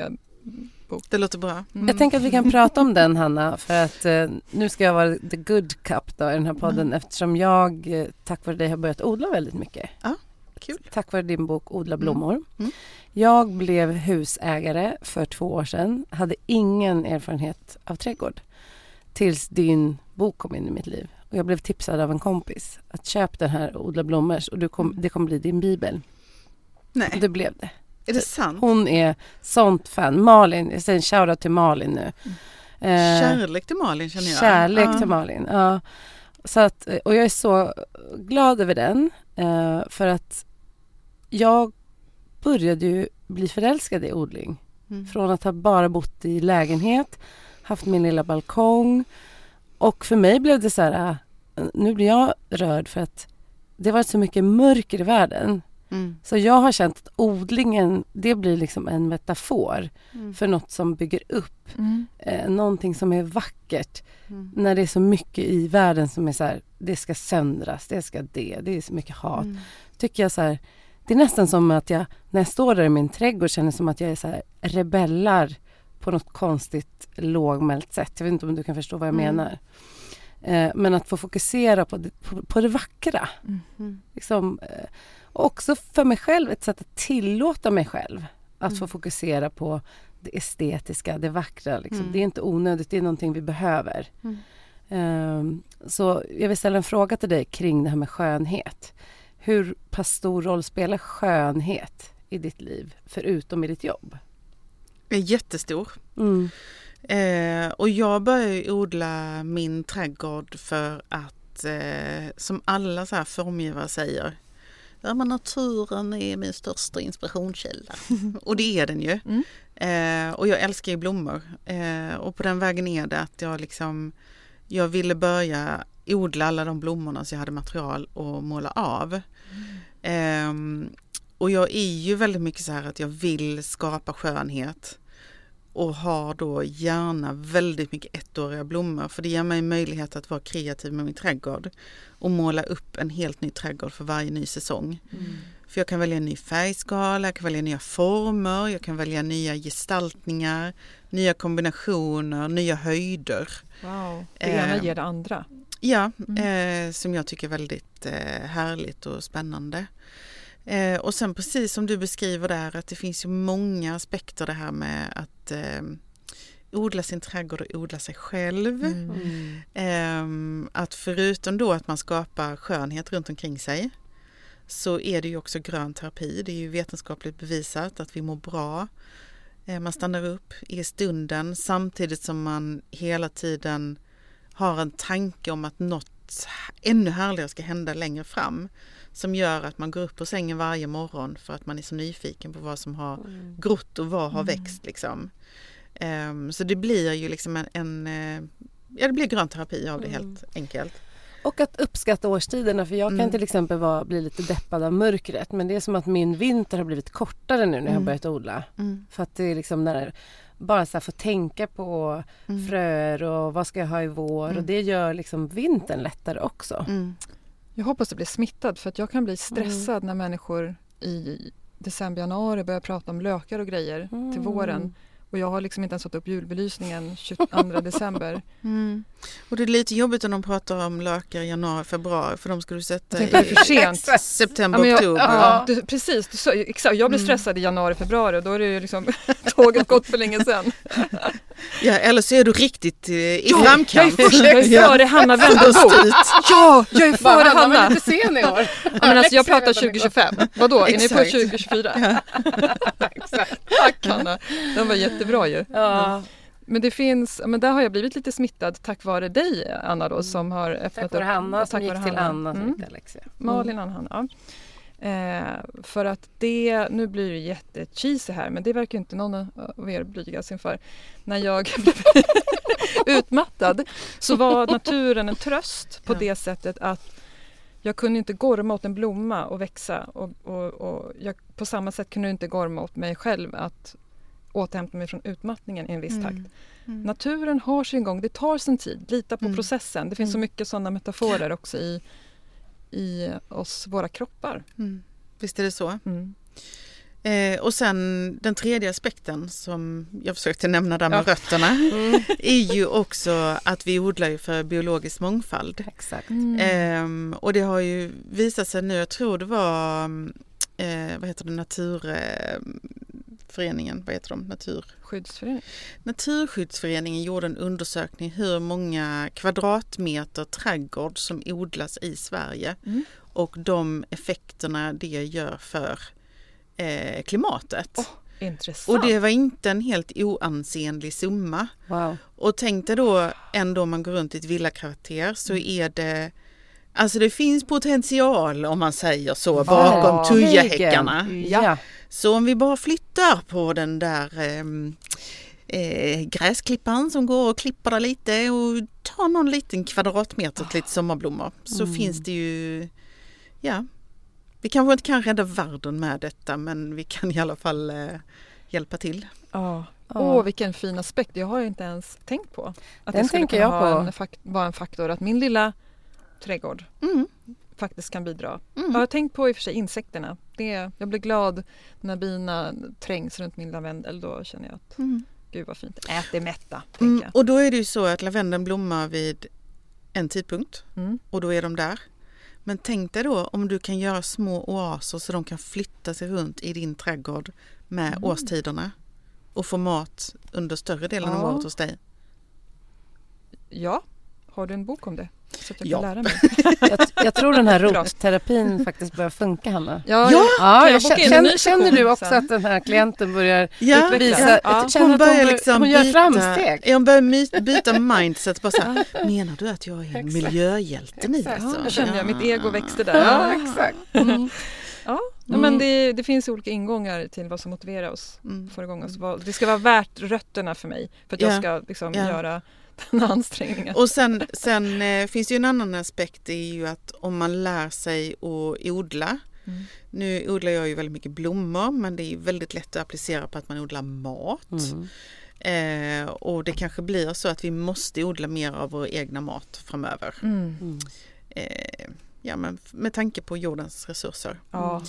Det låter bra. Mm. Jag tänker att vi kan prata om den Hanna för att eh, nu ska jag vara the good cup då, i den här podden eftersom jag eh, tack vare dig har börjat odla väldigt mycket. Kul. Tack vare din bok Odla blommor. Mm. Jag blev husägare för två år sedan. Hade ingen erfarenhet av trädgård. Tills din bok kom in i mitt liv. Och jag blev tipsad av en kompis att köp den här Odla blommor och du kom, det kommer bli din bibel. Och Nej, det blev det. Är det sant? Hon är sånt fan. Malin, jag säger en shoutout till Malin nu. Eh, Kärlek till Malin känner jag. Kärlek Ja. till Malin. Ja. Så att, och jag är så glad över den. Eh, för att jag började ju bli förälskad i odling. Mm. Från att ha bara bott i lägenhet haft min lilla balkong. Och för mig blev det så här, nu blir jag rörd för att det har varit så mycket mörker i världen. Mm. Så jag har känt att odlingen, det blir liksom en metafor Mm. för något som bygger upp. Mm. Eh, någonting som är vackert. Mm. När det är så mycket i världen som är så här, det ska söndras, det ska det, det är så mycket hat. Mm. Tycker jag så här, det är nästan som att jag, när jag står där i min trädgård, känner som att jag är så här, rebellar på något konstigt lågmält sätt. Jag vet inte om du kan förstå vad jag Mm. menar. Eh, men att få fokusera på det, på, på det vackra. Mm. Liksom, eh, och också för mig själv, ett sätt att tillåta mig själv att Mm. få fokusera på det estetiska, det vackra. Liksom. Mm. Det är inte onödigt, det är någonting vi behöver. Mm. Ehm, så jag vill ställa en fråga till dig kring det här med skönhet. Hur pass stor roll spelar skönhet i ditt liv, förutom i ditt jobb? är jättestor. Mm. Eh, och jag började odla min trädgård för att, eh, som alla så här formgivare säger, ja men naturen är min största inspirationskälla. och det är den ju. Mm. Eh, och jag älskar ju blommor. Eh, och på den vägen är det att jag liksom, jag ville börja odla alla de blommorna så jag hade material att måla av. Ehm, och jag är ju väldigt mycket så här att jag vill skapa skönhet och har då gärna väldigt mycket ettåriga blommor för det ger mig möjlighet att vara kreativ med min trädgård och måla upp en helt ny trädgård för varje ny säsong. För jag kan välja en ny färgskala, jag kan välja nya former, jag kan välja nya gestaltningar, nya kombinationer, nya höjder. Wow. Det ena Eh, ger det andra. Ja, Mm. eh, som jag tycker är väldigt eh, härligt och spännande. Eh, och sen precis som du beskriver där att det finns ju många aspekter det här med att eh, odla sin trädgård och odla sig själv. Mm. Ehm, att förutom då att man skapar skönhet runt omkring sig så är det ju också grön terapi. Det är ju vetenskapligt bevisat att vi mår bra. Eh, man stannar upp i stunden samtidigt som man hela tiden har en tanke om att något ännu härligare ska hända längre fram. Som gör att man går upp på sängen varje morgon för att man är så nyfiken på vad som har Mm. grott och vad har Mm. växt liksom. Ehm, så det blir ju liksom en, en eh, ja det blir grön terapi av det Mm. helt enkelt. Och att uppskatta årstiderna för jag kan Mm. till exempel vara, bli lite deppad av mörkret men det är som att min vinter har blivit kortare nu när jag har Mm. börjat odla. För att det är liksom när bara så här få tänka på fröer och vad ska jag ha i vår och det gör liksom vintern lättare också. Mm. Jag hoppas att bli smittad för att jag kan bli stressad när människor i december, januari börjar prata om lökar och grejer till Mm. våren. Och jag har liksom inte ens satt upp julbelysningen 22 december. Mm. Och det är lite jobbigt om de pratar om lökar i januari, februari för de ska du sätta är för sent. September, Ja, oktober. ja, du, precis, du, exakt. Jag blir Mm. stressad i januari, februari och då är det ju liksom tåget gått för länge sedan. Ja, eller så är du riktigt eh, i Ja, framkant. Jag är, jag är före Hanna Wendelbo. Ja, jag är före Hanna. lite sen i år. Ja, men alltså jag pratar 2025. Vadå, är ni på Exakt. 2024? Tack Hanna, den var jättebra ju. Ja, Men det finns, men där har jag blivit lite smittad tack vare dig Anna då som har öppnat tack vare upp. Hanna tack som gick till Hanna. Anna som Mm. gick till Alexia. Malin och Hanna. Ja. Eh, för att det, nu blir det jättecheesy här men det verkar inte någon av er blygas inför. När jag blev utmattad så var naturen en tröst på det sättet att jag kunde inte gorma åt en blomma och växa och, och, och jag, på samma sätt kunde jag inte gorma åt mig själv att återhämta mig från utmattningen i en viss takt. Mm. Mm. Naturen har sin gång, det tar sin tid. Lita på Mm. processen. Det finns så Mm. mycket sådana metaforer också i, i oss, våra kroppar. Mm. Visst är det så. Mm. Eh, och sen den tredje aspekten som jag försökte nämna där med Ja. rötterna Mm. är ju också att vi odlar ju för biologisk mångfald. Exakt. Mm. Ehm, och det har ju visat sig nu, jag tror det var, eh, vad heter det, Naturföreningen, vad heter de, Natur? Skyddsförening. Naturskyddsföreningen gjorde en undersökning hur många kvadratmeter trädgård som odlas i Sverige Mm. och de effekterna det gör för eh, klimatet. Åh, Intressant. och det var inte en helt oansenlig summa. Wow. Och tänk dig då ändå om man går runt i ett villakvarter så är det Alltså det finns potential om man säger så bakom Verkligen. tujahäckarna. Ja. Så om vi bara flyttar på den där ehm, eh, gräsklipparen som går och klipper där lite och tar någon liten kvadratmeter till lite sommarblommor. Så Mm. finns det ju, ja, vi kanske inte kan rädda världen med detta men vi kan i alla fall eh, hjälpa till. Ja. Åh, vilken fin aspekt. Jag har inte ens tänkt på. Att Den det skulle tänker kunna jag ha på. En vara en faktor. Att min lilla trädgård Mm, faktiskt kan bidra. mm. Jag har tänkt på i och för sig insekterna. Det, jag blir glad när bina trängs runt min lavendel. Då känner jag att Mm. gud vad fint. Ät det mätta, Mm, och då är det ju så att lavendeln blommar vid en tidpunkt Mm. och då är de där. Men tänk dig då om du kan göra små oaser så de kan flytta sig runt i din trädgård med Mm. årstiderna och få mat under större delen av Ja. året hos dig. Ja, har du en bok om det? Så att jag Ja. kan lära mig. Jag, jag tror den här rotterapin faktiskt börjar funka Hanna. Ja, Ja! Ja, jag jag känner, känner du också sen? att den här klienten börjar Ja, visa, Ja. hon att börjar hon, liksom hon gör byta, framsteg? Ja, hon börjar my- byta mindset. Bara så här, menar du att jag är en miljöhjälte nu? Alltså? Jag känner jag, mitt ego växte där. Ja, exakt. Mm. Ja, Mm. men det, det finns olika ingångar till vad som motiverar oss. Mm. Gången. Så var, det ska vara värt rötterna för mig för att Ja. jag ska liksom Ja. göra den ansträngningen. Och sen, sen eh, finns det ju en annan aspekt, det är ju att om man lär sig att odla. Mm. Nu odlar jag ju väldigt mycket blommor men det är ju väldigt lätt att applicera på att man odlar mat. Mm. Eh, och det kanske blir så att vi måste odla mer av vår egna mat framöver. Mm. Mm. Eh, ja, men med tanke på jordens resurser. Ja.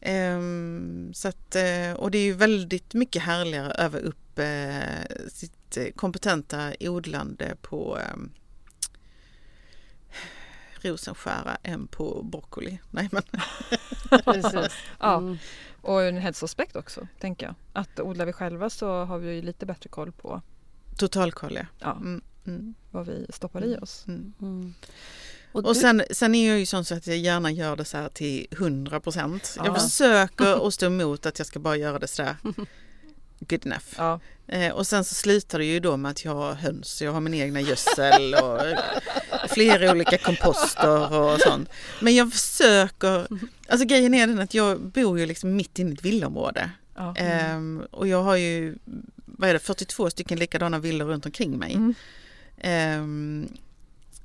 Ehm, så att, eh, och det är ju väldigt mycket härligare att öva upp eh, sitt kompetenta odlande på ehm, rosenskära än på broccoli. Nej, men, Precis. Ja. Mm. Och en hälsoaspekt också, tänker jag. Att odlar vi själva så har vi ju lite bättre koll på totalkoll ja. ja, Mm, mm, vad vi stoppar i oss. mm. Mm. Och du- sen, sen är jag ju sån så att jag gärna gör det så här till 100 procent. Ja. Jag försöker att stå emot att jag ska bara göra det så där good enough. Ja. Eh, och sen så slutar det ju då med att jag har höns, jag har min egna gödsel och flera olika komposter och sånt. Men jag försöker, alltså grejen är den att jag bor ju liksom mitt inne i ett villaområde. Ja. Ehm, och jag har ju, vad är det, 42 stycken likadana villor runt omkring mig. Mm. Ehm,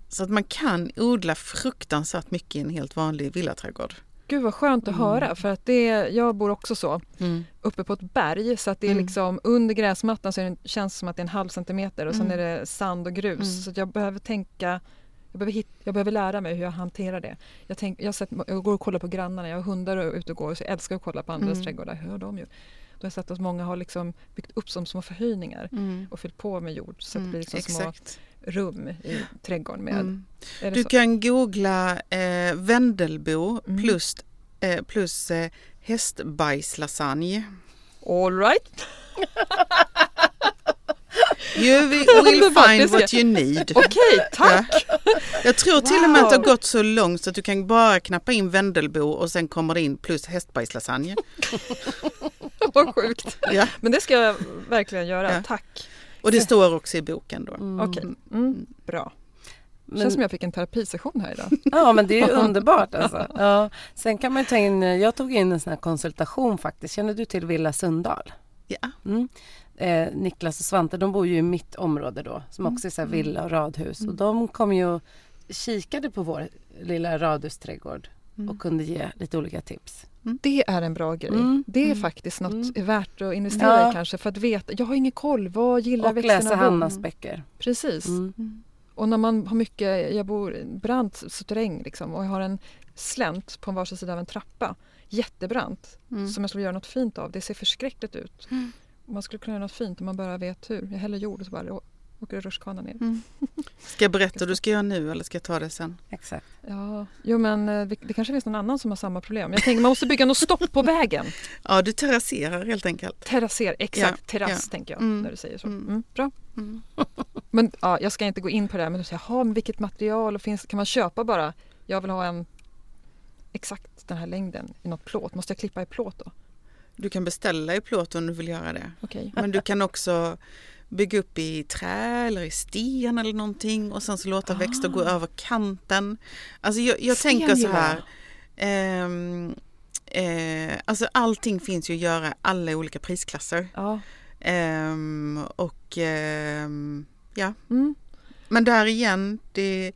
så att man kan odla fruktansvärt mycket i en helt vanlig villaträdgård. Gud vad skönt att Mm. höra för att det, jag bor också så uppe på ett berg så att det är Mm. liksom under gräsmattan så det, känns det som att det är en halv centimeter och sen Mm. är det sand och grus Mm. så jag behöver tänka jag behöver, hit, jag behöver lära mig hur jag hanterar det. Jag, tänk, jag, sett, jag går och kollar på grannarna, jag har hundar ute och går så jag älskar att kolla på andras Mm. trädgårdar. Hur har de gjort? Då har sett att många har liksom byggt upp som små förhöjningar Mm. och fyllt på med jord så att det blir liksom små Exakt. rum i trädgården med. Mm. Du så? kan googla eh, Vendelbo Mm. plus, eh, plus eh, hästbajslasagne. All right. You will, find what you need. Okej, tack! Jag tror till och med att det har gått så långt så att du kan bara knappa in Vendelbo och sen kommer det in plus hästbajslasagne. Vad sjukt. Ja. Men det ska jag verkligen göra. Ja. Tack. Och det står också i boken då. Mm. Okej, mm, bra. Men- känns som jag fick en terapisession här idag. Ja men det är ju underbart alltså. Ja. Sen kan man ta in, jag tog in en sån här konsultation faktiskt. Känner du till Villa Sundahl? Ja. Mm. Eh, Niklas och Svante de bor ju i mitt område då som Mm. också är så här villa och radhus och de kom ju och kikade på vår lilla radhusträdgård Mm. och kunde ge lite olika tips. Det är en bra grej. Mm, Det är mm, faktiskt något mm. värt att investera Ja. i kanske för att veta. Jag har ingen koll. Vad gillar Och växterna? läsa då? Hannas böcker. Precis. Mm. Och när man har mycket, jag bor brant terräng liksom och jag har en slänt på varsin sida av en trappa. Jättebrant. Mm. Som jag skulle göra något fint av. Det ser förskräckligt ut. Mm. Man skulle kunna göra något fint om man bara vet hur. Jag häller jord och så bara åker rutschkanan ner. Mm. Ska jag berätta vad du ska göra nu eller ska jag ta det sen? Exakt. Ja, jo men eh, det kanske finns någon annan som har samma problem. Jag tänker man måste bygga något stopp på vägen. Ja, du terrasserar helt enkelt. Terrasser, exakt, Ja, terrass ja. tänker jag Mm, när du säger så. mm. Mm, bra. Mm. Men ja, jag ska inte gå in på det här men du säger, jaha, men vilket material och finns, kan man köpa bara? Jag vill ha en exakt den här längden i något plåt. Måste jag klippa i plåt då? Du kan beställa i plåt om du vill göra det. Okej. Men du kan också bygga upp i trä eller i sten eller någonting och sen så låta växter gå över kanten. Alltså jag, jag tänker så här. ehm, eh, alltså allting finns ju att göra alla olika prisklasser. Ja, Ehm, och ehm, ja, Mm. men där igen, det,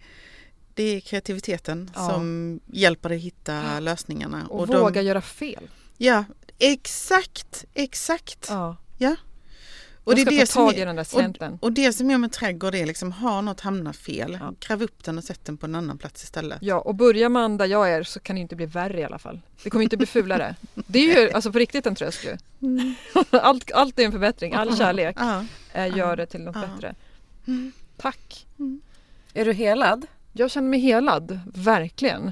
det är kreativiteten Ja. som hjälper dig hitta lösningarna. Och, de- våga göra fel. Ja, exakt, exakt. Ja. Och, Och det ska är det ta som tag i är, den där slänten. och det som är med trädgård är liksom, har något hamnat fel, Ja. gräv upp den och sätt den på en annan plats istället. Ja, och börjar man där jag är så kan det inte bli värre i alla fall. Det kommer inte bli fulare. Det är ju alltså på riktigt en tröst ju. Allt, allt är en förbättring, all kärlek Ja. eh, gör det till något Ja. bättre. Mm. Tack! Är du helad? Jag känner mig helad, verkligen.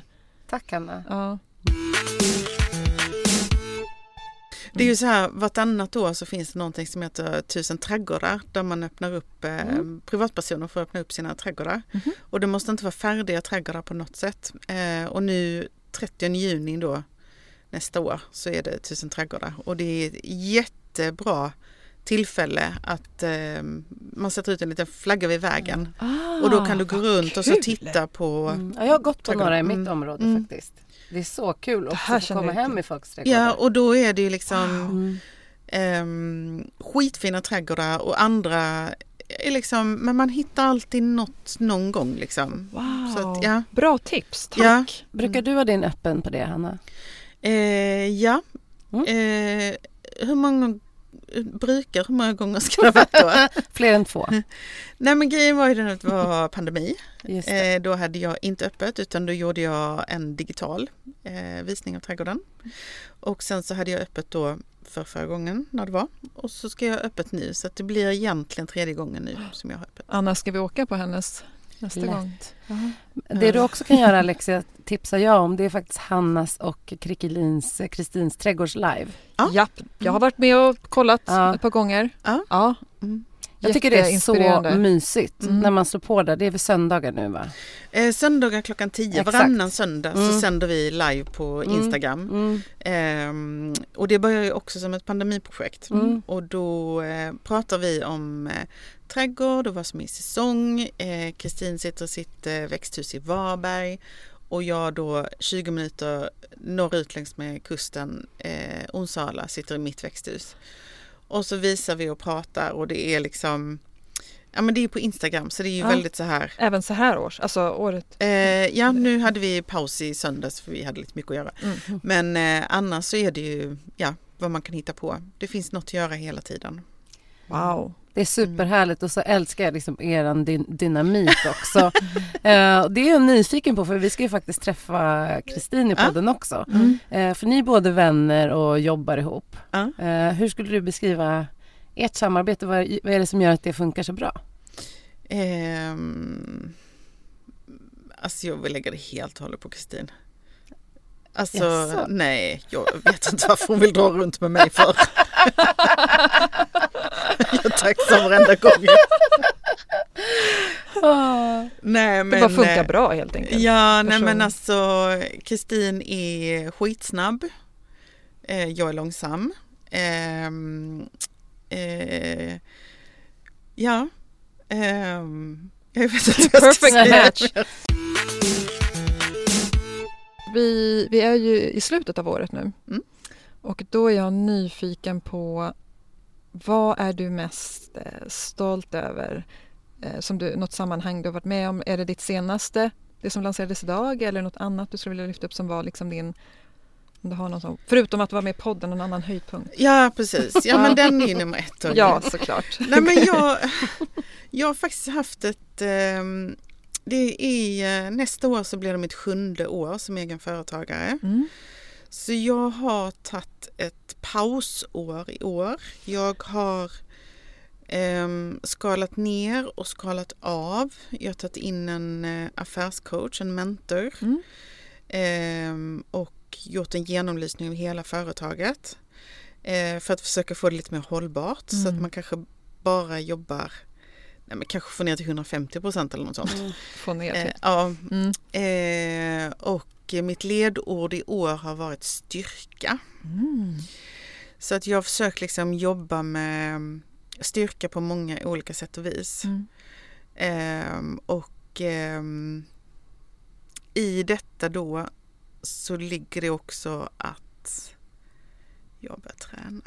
Tack Anna. Ja. Det är ju så här, vartannat år så finns det någonting som heter Tusen trädgårdar där man öppnar upp, eh, Mm. privatpersoner får öppna upp sina trädgårdar. Mhm. Och det måste inte vara färdiga trädgårdar på något sätt. Eh, och nu 30 juni då nästa år så är det Tusen trädgårdar och det är ett jättebra tillfälle att eh, man sätter ut en liten flagga vid vägen och då kan du gå runt och så kul. titta på Mm. Ja, jag har gått på några i mitt Mm. område Mm. faktiskt. Det är så kul också att få komma hem i folks trädgårdar. Ja och då är det ju liksom Mm. ehm, skitfina trädgårdar och andra är liksom, men man hittar alltid något någon gång liksom. Wow. Att, ja. Bra tips, tack! Ja. Brukar du ha din öppen på det Hanna? Eh, ja. Mm. Eh, hur många brukar, hur många gånger ska det ha varit då? Fler än två? Nej men grejen var ju den att det var pandemi. Det. Eh, då hade jag inte öppet utan då gjorde jag en digital eh, visning av trädgården. Och sen så hade jag öppet då för förra gången när det var. Och så ska jag ha öppet nu så att det blir egentligen tredje gången nu som jag har öppet. Anna, ska vi åka på hennes nästa Lätt. gång? Det du också kan göra Alexia, tipsar jag om, det är faktiskt Hannas och Krickelins, eh, Kristins trädgårds live. Ja. Japp, jag har varit med och kollat Ja. ett par gånger. Ja. Ja, Mm. Jag tycker det är så mysigt Mm. när man slår på där. Det är väl söndagar nu va? Eh, söndagar klockan 10, Exakt. varannan söndag så Mm. sänder vi live på Mm. Instagram. Mm. Ehm, och det börjar ju också som ett pandemiprojekt. Mm. Och då eh, pratar vi om eh, trädgård och vad som är i säsong. Eh, Kristin sitter i sitt eh, växthus i Varberg. Och jag då 20 minuter norrut längs med kusten, eh, Onsala, sitter i mitt växthus. Och så visar vi och pratar och det är liksom, ja men det är på Instagram så det är ju Ja. väldigt så här även så här års, alltså året. Eh, ja, nu hade vi paus i söndags för vi hade lite mycket att göra. Mm. Men eh, annars så är det ju ja, vad man kan hitta på. Det finns något att göra hela tiden. Wow. Det är superhärligt och så älskar jag liksom eran din dynamik också. eh, det är jag nyfiken på för vi ska ju faktiskt träffa Kristin i podden också. Mm. Eh, för ni är både vänner och jobbar ihop. Ja. Eh, hur skulle du beskriva ert samarbete? Vad, vad är det som gör att det funkar så bra? Ehm, alltså jag vill lägga det helt och hållet på Kristin. Alltså Jaså? nej, jag vet inte varför hon vill dra runt med mig för. jag är tacksam varenda gång. Nej, men, Det bara funkar eh, bra helt enkelt. Ja, nej men alltså Kristin är skitsnabb. Eh, jag är långsam. Ehm, eh, ja. Ehm, jag vet inte vad jag Perfect match. Vi, vi är ju i slutet av året nu Mm. och då är jag nyfiken på vad är du mest eh, stolt över? Eh, som du, något sammanhang du har varit med om? Är det ditt senaste, det som lanserades idag eller något annat du skulle vilja lyfta upp som var liksom din om du har någon sån, förutom att vara med i podden, någon annan höjdpunkt? Ja, precis. Ja, men den är nummer ett. Ja, såklart. Nej, men jag, jag har faktiskt haft ett... det är, eh, nästa år så blir det mitt sjunde år som egen företagare. Mm. Så jag har tagit ett pausår i år. Jag har ehm, skalat ner och skalat av. Jag har tagit in en eh, affärscoach, en mentor. Mm. ehm, och gjort en genomlysning av hela företaget. Eh, för att försöka få det lite mer hållbart så att Mm. man kanske bara jobbar Nej, men kanske få ner till 150 procent eller något sånt. Få ner Eh, till. ja, Mm. eh, och mitt ledord i år har varit styrka. Mm. Så att jag har försökt liksom jobba med styrka på många olika sätt och vis. Mm. Ehm, och ehm, i detta då så ligger det också att jag börjar träna.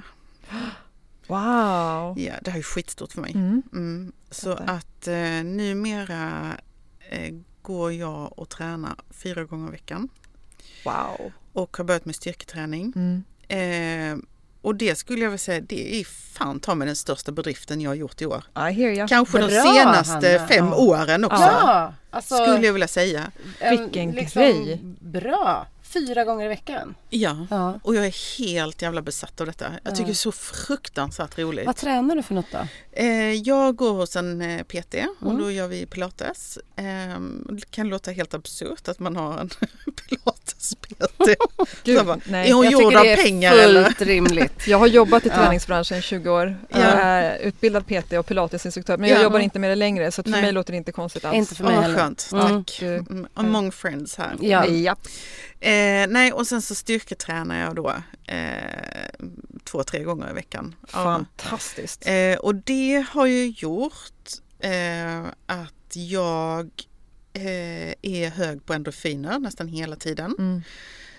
Wow! Ja, det här är skitstort för mig. Mm. Mm. Så att eh, numera eh, går jag och tränar fyra gånger i veckan Wow! och har börjat med styrketräning. Mm. Eh, och det skulle jag vilja säga, det är fan ta mig den största bedriften jag har gjort i år. I hear ya. Kanske de Bra, senaste Hanna. fem Ja. åren också. Ja, alltså, Skulle jag vilja säga. en, Vilken liksom, grej. Bra, fyra gånger i veckan. Ja. Ja. Och jag är helt jävla besatt av detta. Jag tycker Ja. det är så fruktansvärt roligt. Vad tränar du för något då? Eh, jag går hos en eh, PT och Mm. då gör vi pilates. Eh, det kan låta helt absurt att man har en pilates-PT. Gud, bara, nej. är hon Jag gjord av det är pengar fullt eller? rimligt. Jag har jobbat i träningsbranschen i 20 år. Ja. Jag är utbildad PT och pilatesinstruktör men jag Ja. jobbar inte med det längre så för Nej. mig låter det inte konstigt alls. Inte för mig vad heller. skönt, Mm. tack. Du- Mm, among friends här. Ja. Ja. Eh, nej, och sen så styrketränar jag då eh, två, tre gånger i veckan. Fantastiskt. Eh, och det har ju gjort eh, att jag eh, är hög på endorfiner nästan hela tiden. Mm.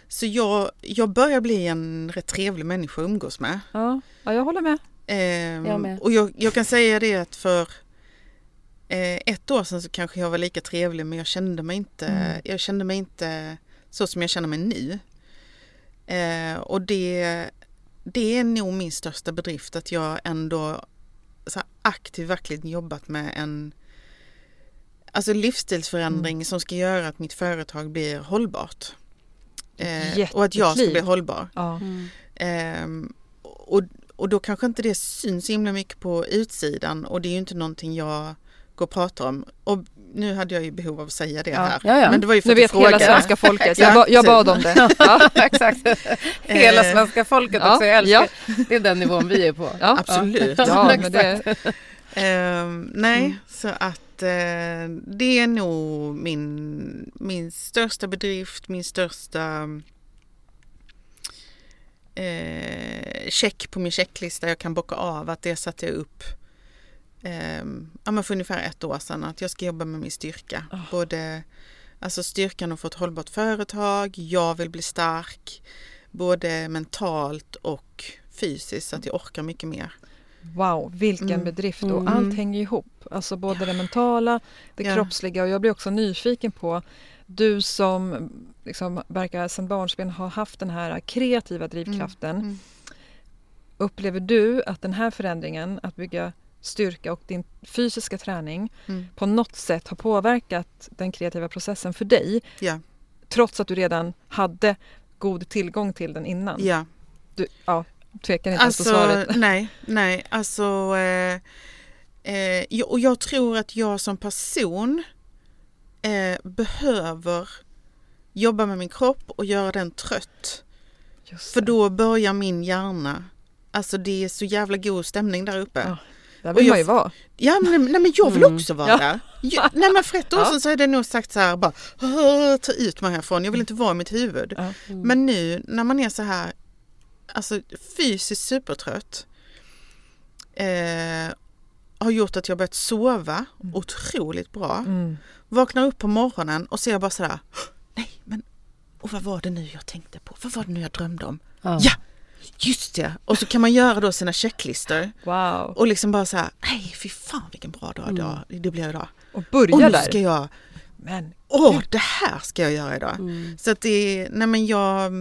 Så jag, jag börjar bli en rätt trevlig människa att umgås med. Ja. ja, jag håller med. Ehm, Jag med. Och jag, jag kan säga det att för eh, ett år sedan så kanske jag var lika trevlig men jag kände mig inte, Mm. jag kände mig inte så som jag känner mig nu. Eh, och det, det är nog min största bedrift att jag ändå så aktivt verkligen jobbat med en alltså livsstilsförändring Mm. som ska göra att mitt företag blir hållbart. Eh, och att jag ska bli hållbar. Ja. Mm. Ehm, och, och då kanske inte det syns så himla mycket på utsidan och det är ju inte någonting jag går och pratar om. Och nu hade jag ju behov av att säga det Ja. här. Ja, ja. Men det var ju för Nu vet hela frågade. svenska folket. Ja, Jag, ba, jag bad om det. Ja. Exakt. Hela Eh, svenska folket också. Jag älskar. ja. Det är den nivån vi är på. Ja. Absolut. Ja, men det, Ehm, nej, Mm. så att eh, det är nog min, min största bedrift, min största eh, check på min checklista jag kan bocka av att det satte jag upp eh, för ungefär ett år sedan att jag ska jobba med min styrka. Ah. Både alltså styrkan att få ett hållbart företag, jag vill bli stark både mentalt och fysiskt så att jag orkar mycket mer. wow, vilken Mm. bedrift. Och Mm. allt hänger ihop. Alltså både det mentala, det Ja. kroppsliga och jag blir också nyfiken på du som liksom verkar sedan barnsben ha haft den här kreativa drivkraften. Mm. Upplever du att den här förändringen, att bygga styrka och din fysiska träning Mm. på något sätt har påverkat den kreativa processen för dig? Ja. Trots att du redan hade god tillgång till den innan? Ja, Du, ja tvekar inte ens på alltså svaret. nej, nej, alltså eh, eh, jag- och jag tror att jag som person eh, behöver jobba med min kropp och göra den trött. För då börjar min hjärna, alltså det är så jävla god stämning där uppe. Ja. Där och vill jag- man ju vara. Ja men, nej, men jag vill Mm. också vara Ja. där. Jag, nej men för ett år Ja. sedan så hade jag nog sagt så här bara "Åh, ta ut mig härifrån, jag vill inte vara i mitt huvud. Ja. Mm. Men nu när man är så här alltså fysiskt supertrött eh, har gjort att jag börjat sova Mm. otroligt bra. Mm. Vaknar upp på morgonen och ser bara sådär nej men och vad var det nu jag tänkte på? Vad var det nu jag drömde om? Ja. Ja! Just det! Och så kan man göra då sina checklistor Wow. och liksom bara så här, nej fy fan vilken bra dag Mm. idag, det blir idag. Och Och börja nu där. ska jag, Men åh det här ska jag göra idag. Mm. Så att det nej men jag,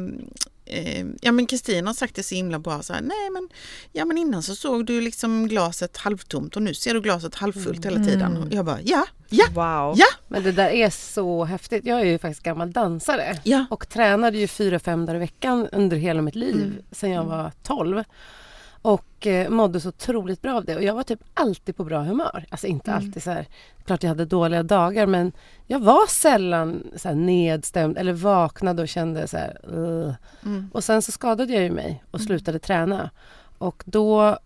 eh, ja men Kristina har sagt det så himla bra så här, nej men, ja men innan så såg du liksom glaset halvtomt och nu ser du glaset halvfullt hela tiden. Mm. Och jag bara, ja, ja, wow. Ja. Men det där är så häftigt. Jag är ju faktiskt gammal dansare ja. och tränade ju fyra, fem dagar i veckan under hela mitt liv Mm. sedan jag var 12. Och eh, mådde så otroligt bra av det. Och jag var typ alltid på bra humör. Alltså inte Mm. alltid så här, klart jag hade dåliga dagar men jag var sällan så nedstämd eller vaknade och kände så här, "Ugh." Mm. Och sen så skadade jag ju mig och slutade träna. Och då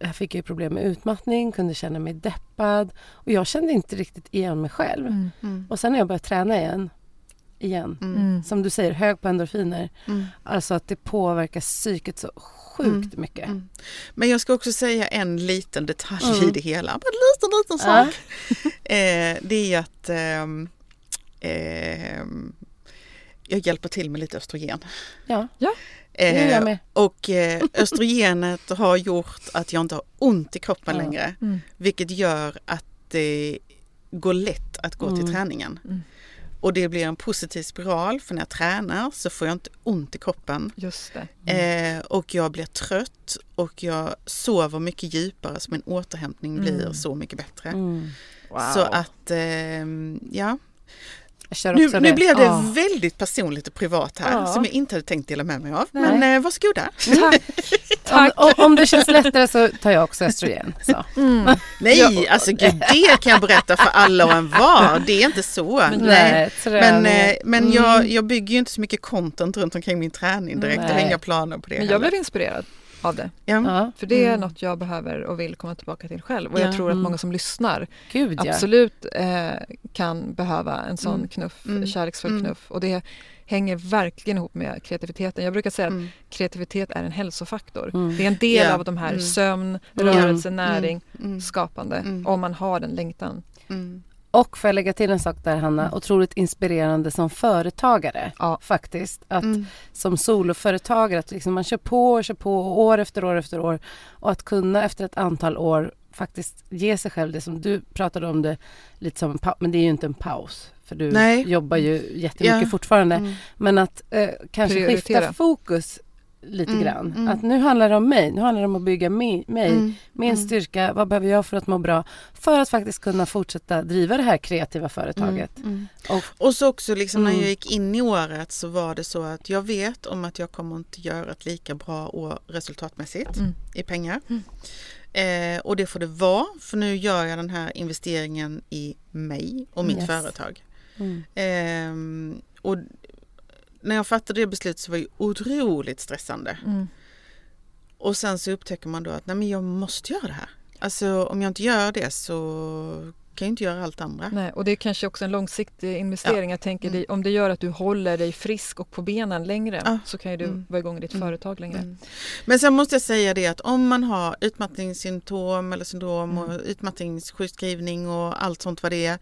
eh, fick jag problem med utmattning, kunde känna mig deppad. Och jag kände inte riktigt igen mig själv. Mm. Mm. Och sen har jag börjat träna igen. Igen. Mm. Mm. Som du säger, hög på endorfiner. Mm. Alltså att det påverkar psyket så sjukt mycket. Mm. Men jag ska också säga en liten detalj Mm. i det hela. En liten, liten sak. eh, det är att ehm, ehm, jag hjälper till med lite östrogen. Ja. Ja. det är jag med. och eh, östrogenet har gjort att jag inte har ont i kroppen Ja. längre. Mm. Vilket gör att det går lätt att gå Mm. till träningen. Mm. Och det blir en positiv spiral för när jag tränar så får jag inte ont i kroppen. Just det. Eh, och jag blir trött och jag sover mycket djupare så min återhämtning blir Mm. så mycket bättre. Mm. Wow. Så att, ehm, ja. Nu, nu blev det Ja. väldigt personligt och privat här Ja. som jag inte hade tänkt dela med mig av. Nej. Men eh, varsågoda. Tack. Om, om, om det känns lättare så tar jag också östrogen. Så. Mm. Nej, Ja. alltså gud, det kan jag berätta för alla och en var. Det är inte så. Men- Nej. Men, eh, men Mm. jag, jag bygger ju inte så mycket content runt omkring min träning direkt. Jag har Nej. inga planer på det Men jag heller. blev inspirerad av det. ja. ja, För det är Mm. något jag behöver och vill komma tillbaka till själv. Och Ja. jag tror att Mm. många som lyssnar gud ja. absolut eh, kan behöva en sån Mm. knuff, Mm. kärleksfull Mm. knuff. Och det hänger verkligen ihop med kreativiteten. Jag brukar säga att Mm. kreativitet är en hälsofaktor. Mm. Det är en del Ja. av de här Mm. sömn, Mm. rörelse, näring, Mm. skapande. Mm. Om man har den längtan. Mm. Och får jag lägga till en sak där Hanna, Mm. otroligt inspirerande som företagare Ja. faktiskt. Att Mm. som soloföretagare, att liksom man kör på och kör på år efter år efter år och att kunna efter ett antal år faktiskt ge sig själv det som du pratade om det lite som en paus, men det är ju inte en paus för du Nej. jobbar ju jättemycket Ja. fortfarande. Mm. Men att eh, kanske Prioritera. skifta fokus lite Mm, grann. mm. Att nu handlar det om mig, nu handlar det om att bygga mi, mig, Mm. min Mm. styrka, vad behöver jag för att må bra för att faktiskt kunna fortsätta driva det här kreativa företaget. Mm. Och, Och så också liksom när Mm. jag gick in i året så var det så att jag vet om att jag kommer inte göra ett lika bra år resultatmässigt Mm. i pengar. Eh, och det får det vara för nu gör jag den här investeringen i mig och mitt Yes. företag. mm, Ehm, och när jag fattade det beslutet så var det otroligt stressande. Mm. Och sen så upptäcker man då att nej men jag måste göra det här. Alltså om jag inte gör det så kan jag inte göra allt andra. Nej, och det är kanske också en långsiktig investering. Jag tänker Mm. om det gör att du håller dig frisk och på benen längre Ja. så kan ju du Mm. vara igång i ditt Mm. företag längre. Mm. Men sen måste jag säga det att om man har utmattningssymptom eller syndrom Mm. och utmattningssjukskrivning och allt sånt vad det är.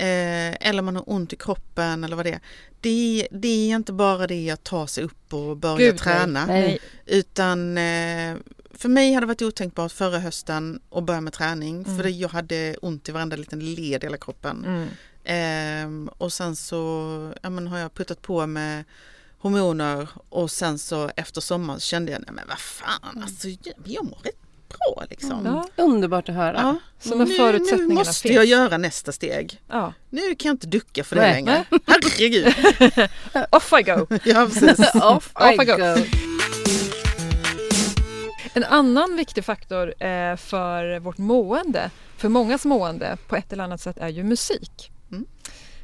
Eh, eller man har ont i kroppen eller vad det är. Det, är- det är inte bara det att ta sig upp och börja Gud, träna. Nej. Utan eh, för mig hade det varit otänkbart förra hösten att börja med träning. Mm. För jag hade ont i varenda liten led i hela kroppen. Mm. Ehm, och sen så ja, men har jag puttat på med hormoner och sen så efter sommaren kände jag, nej men vad fan, alltså jag, jag mår rätt bra liksom. Mm. Ja, underbart att höra. Ja, så när nu, förutsättningarna nu måste finns. jag göra nästa steg. ja. Nu kan jag inte ducka för det Nej. längre. Herregud. Off I go! Ja, precis. Off Off I I go. go. En annan viktig faktor eh, för vårt mående, för mångas mående på ett eller annat sätt är ju musik. Mm.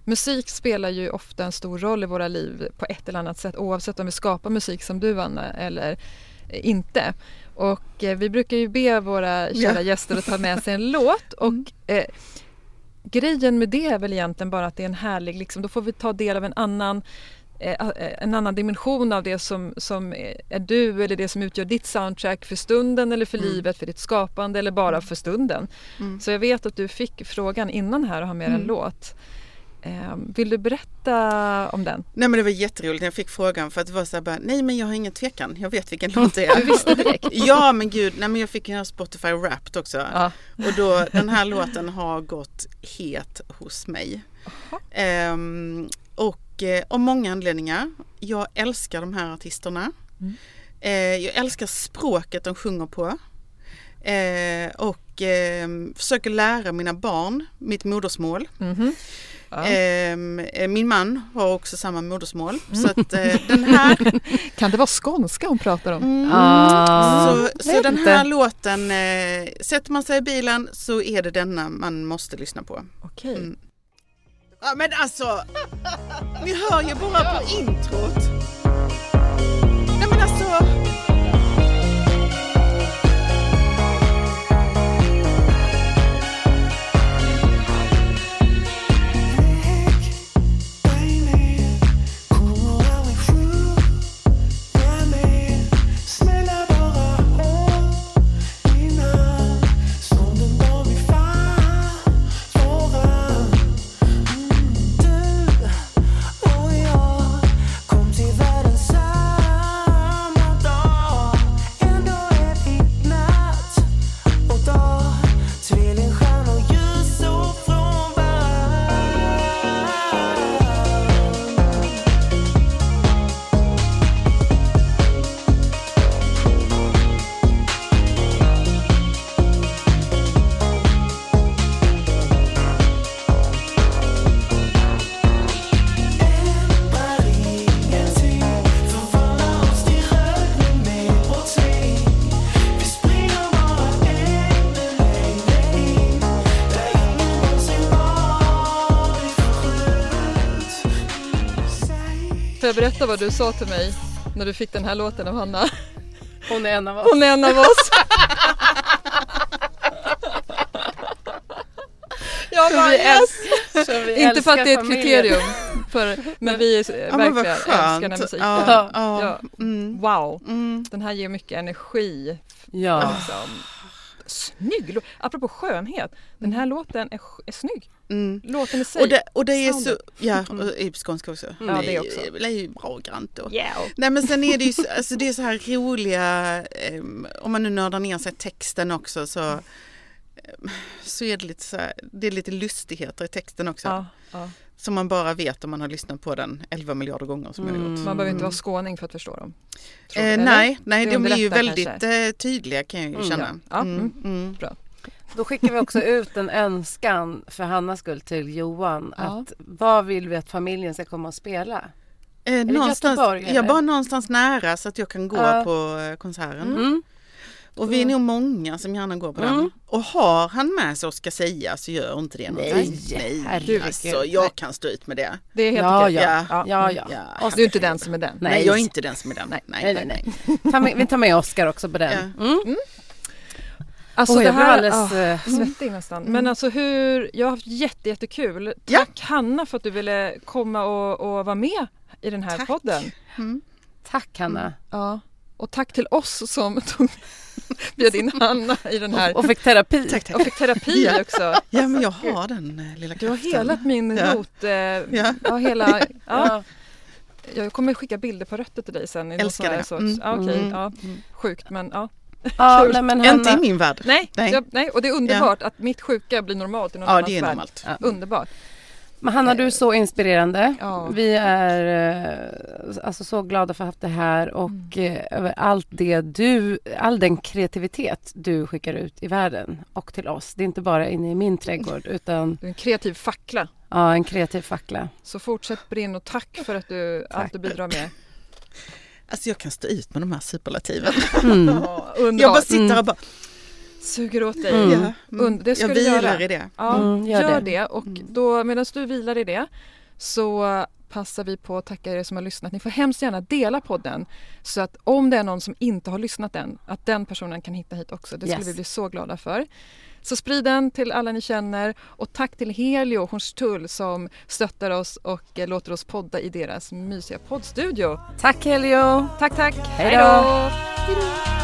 Musik spelar ju ofta en stor roll i våra liv på ett eller annat sätt oavsett om vi skapar musik som du Anna eller eh, inte. Och eh, vi brukar ju be våra kära Ja. gäster att ta med sig en låt och Mm. eh, grejen med det är väl egentligen bara att det är en härlig, liksom, då får vi ta del av en annan en annan dimension av det som, som är du eller det som utgör ditt soundtrack för stunden eller för Mm. livet, för ditt skapande eller bara för stunden. Mm. Så jag vet att du fick frågan innan här och har med en Mm. låt. Eh, vill du berätta om den? Nej men det var jätteroligt när jag fick frågan för att det var så här bara, nej men jag har ingen tvekan, jag vet vilken låt det är. Du visste direkt? Ja men gud, nej men jag fick ha Spotify Wrapped också. Ja. Och då, den här låten har gått het hos mig. Ehm, och eh, av många anledningar. Jag älskar de här artisterna. Mm. Eh, jag älskar språket de sjunger på. Eh, och eh, försöker lära mina barn mitt modersmål. Mhm. Ja. Ehm, eh, min man har också samma modersmål. Mm. Så att eh, den här Kan det vara skånska hon pratar om? Mm. Ah, så så den inte. här låten, eh, sätter man sig i bilen så är det denna man måste lyssna på. Okej. Mm. Ja men alltså, ni hör ju bara på introt. Nej men alltså. Får jag berätta vad du sa till mig när du fick den här låten av Hanna? Hon är en av oss. Hon är en av oss. Jag bara vi yes! vi Inte för att det är ett familjen. kriterium, för, men vi är Ja, verkligen älskar den musiken. Ja, Ja. ja. Mm, Wow, mm. den här ger mycket energi. Ja. Liksom. Snygg låt. Apropå skönhet, den här låten är, är snygg. Mm. Låten i sig. Och det, och det är så, ja, och i skånska också. Ja, det också. Det är ju bra grant då. Yeah. Nej men sen är det ju så, alltså det är så här roliga, om man nu nördar ner sig texten också så, så är det lite så här, det är lite lustigheter i texten också. Ja, ja. Som man bara vet om man har lyssnat på den 11 miljarder gånger som jag har gjort. Mm. Man behöver inte vara skåning för att förstå dem. Eh, nej, nej Det de är ju väldigt kanske. eh, tydliga kan jag ju Mm, känna. ja. Ja, Mm, mm. mm. Då skickar vi också ut en önskan för Hannas skull till Johan. Ja. Att vad vill vi att familjen ska komma och spela? Eh, någonstans, Göteborg, ja, eller? bara någonstans nära så att jag kan gå Ja. på eh, konserten. Mm. Och vi är nog många som gärna går på Mm. den. Och har han med sig och ska säga så gör inte det någonting. Nej, Nej herregud. alltså, jag kan stå ut med det. Det är helt Ja, okej. ja, Ja. ja, ja. Ja. Du är inte den som är den. Nej, Nej. jag är inte den som är den. Nej. Nej, Nej, nej. Ta med, vi tar med Oscar också på den. Mm. Alltså Oj, det jag blev här, alldeles... ah, eh, svettig nästan. Men alltså hur, jag har haft jätte, jättekul. Ja. Tack Hanna för att du ville komma och, och vara med i den här Tack. podden. Mm. Tack Hanna. Ja. Och tack till oss som tog, bjöd in Hanna i den här Och fick terapi. Tack, tack. och fick terapi Ja. också. Ja, men jag har den eh, lilla Du har kraften. helat min Ja. rot. Eh, Ja. ja, hela, ja. Ja. Jag kommer skicka bilder på rötter till dig sen. i Älskar det. Sorts, Mm. ja, okej, Mm. ja. Sjukt men ja. Ja, nej, men Inte i Hanna, min värld. Nej, Nej. Jag, nej, och det är underbart att mitt sjuka blir normalt i någon Ja, annans det är värld. normalt. Ja. Underbart. Men Hanna, du är så inspirerande. Ja. Vi är eh, alltså så glada för att ha haft det här och Mm. eh, över allt det du, all den kreativitet du skickar ut i världen och till oss. Det är inte bara inne i min trädgård utan Du är en kreativ fackla. ja, en kreativ fackla. Så fortsätt brinn och tack för att du Tack. alltid bidrar med. Alltså jag kan stå ut med de här superlativen. Mm. Jag bara sitter Mm. och bara, Suger åt dig. Mm. ja, Und- det ska jag du vilar göra. i det. Ja, Mm, gör gör, det. det. Och Mm. då medan du vilar i det så passar vi på att tacka er som har lyssnat. Ni får hemskt gärna dela podden så att om det är någon som inte har lyssnat än, att den personen kan hitta hit också. Det skulle Yes. vi bli så glada för. Så sprid den till alla ni känner och tack till Helio Hornstull som stöttar oss och eh, låter oss podda i deras mysiga poddstudio. Tack Helio! Tack, tack! Hej då!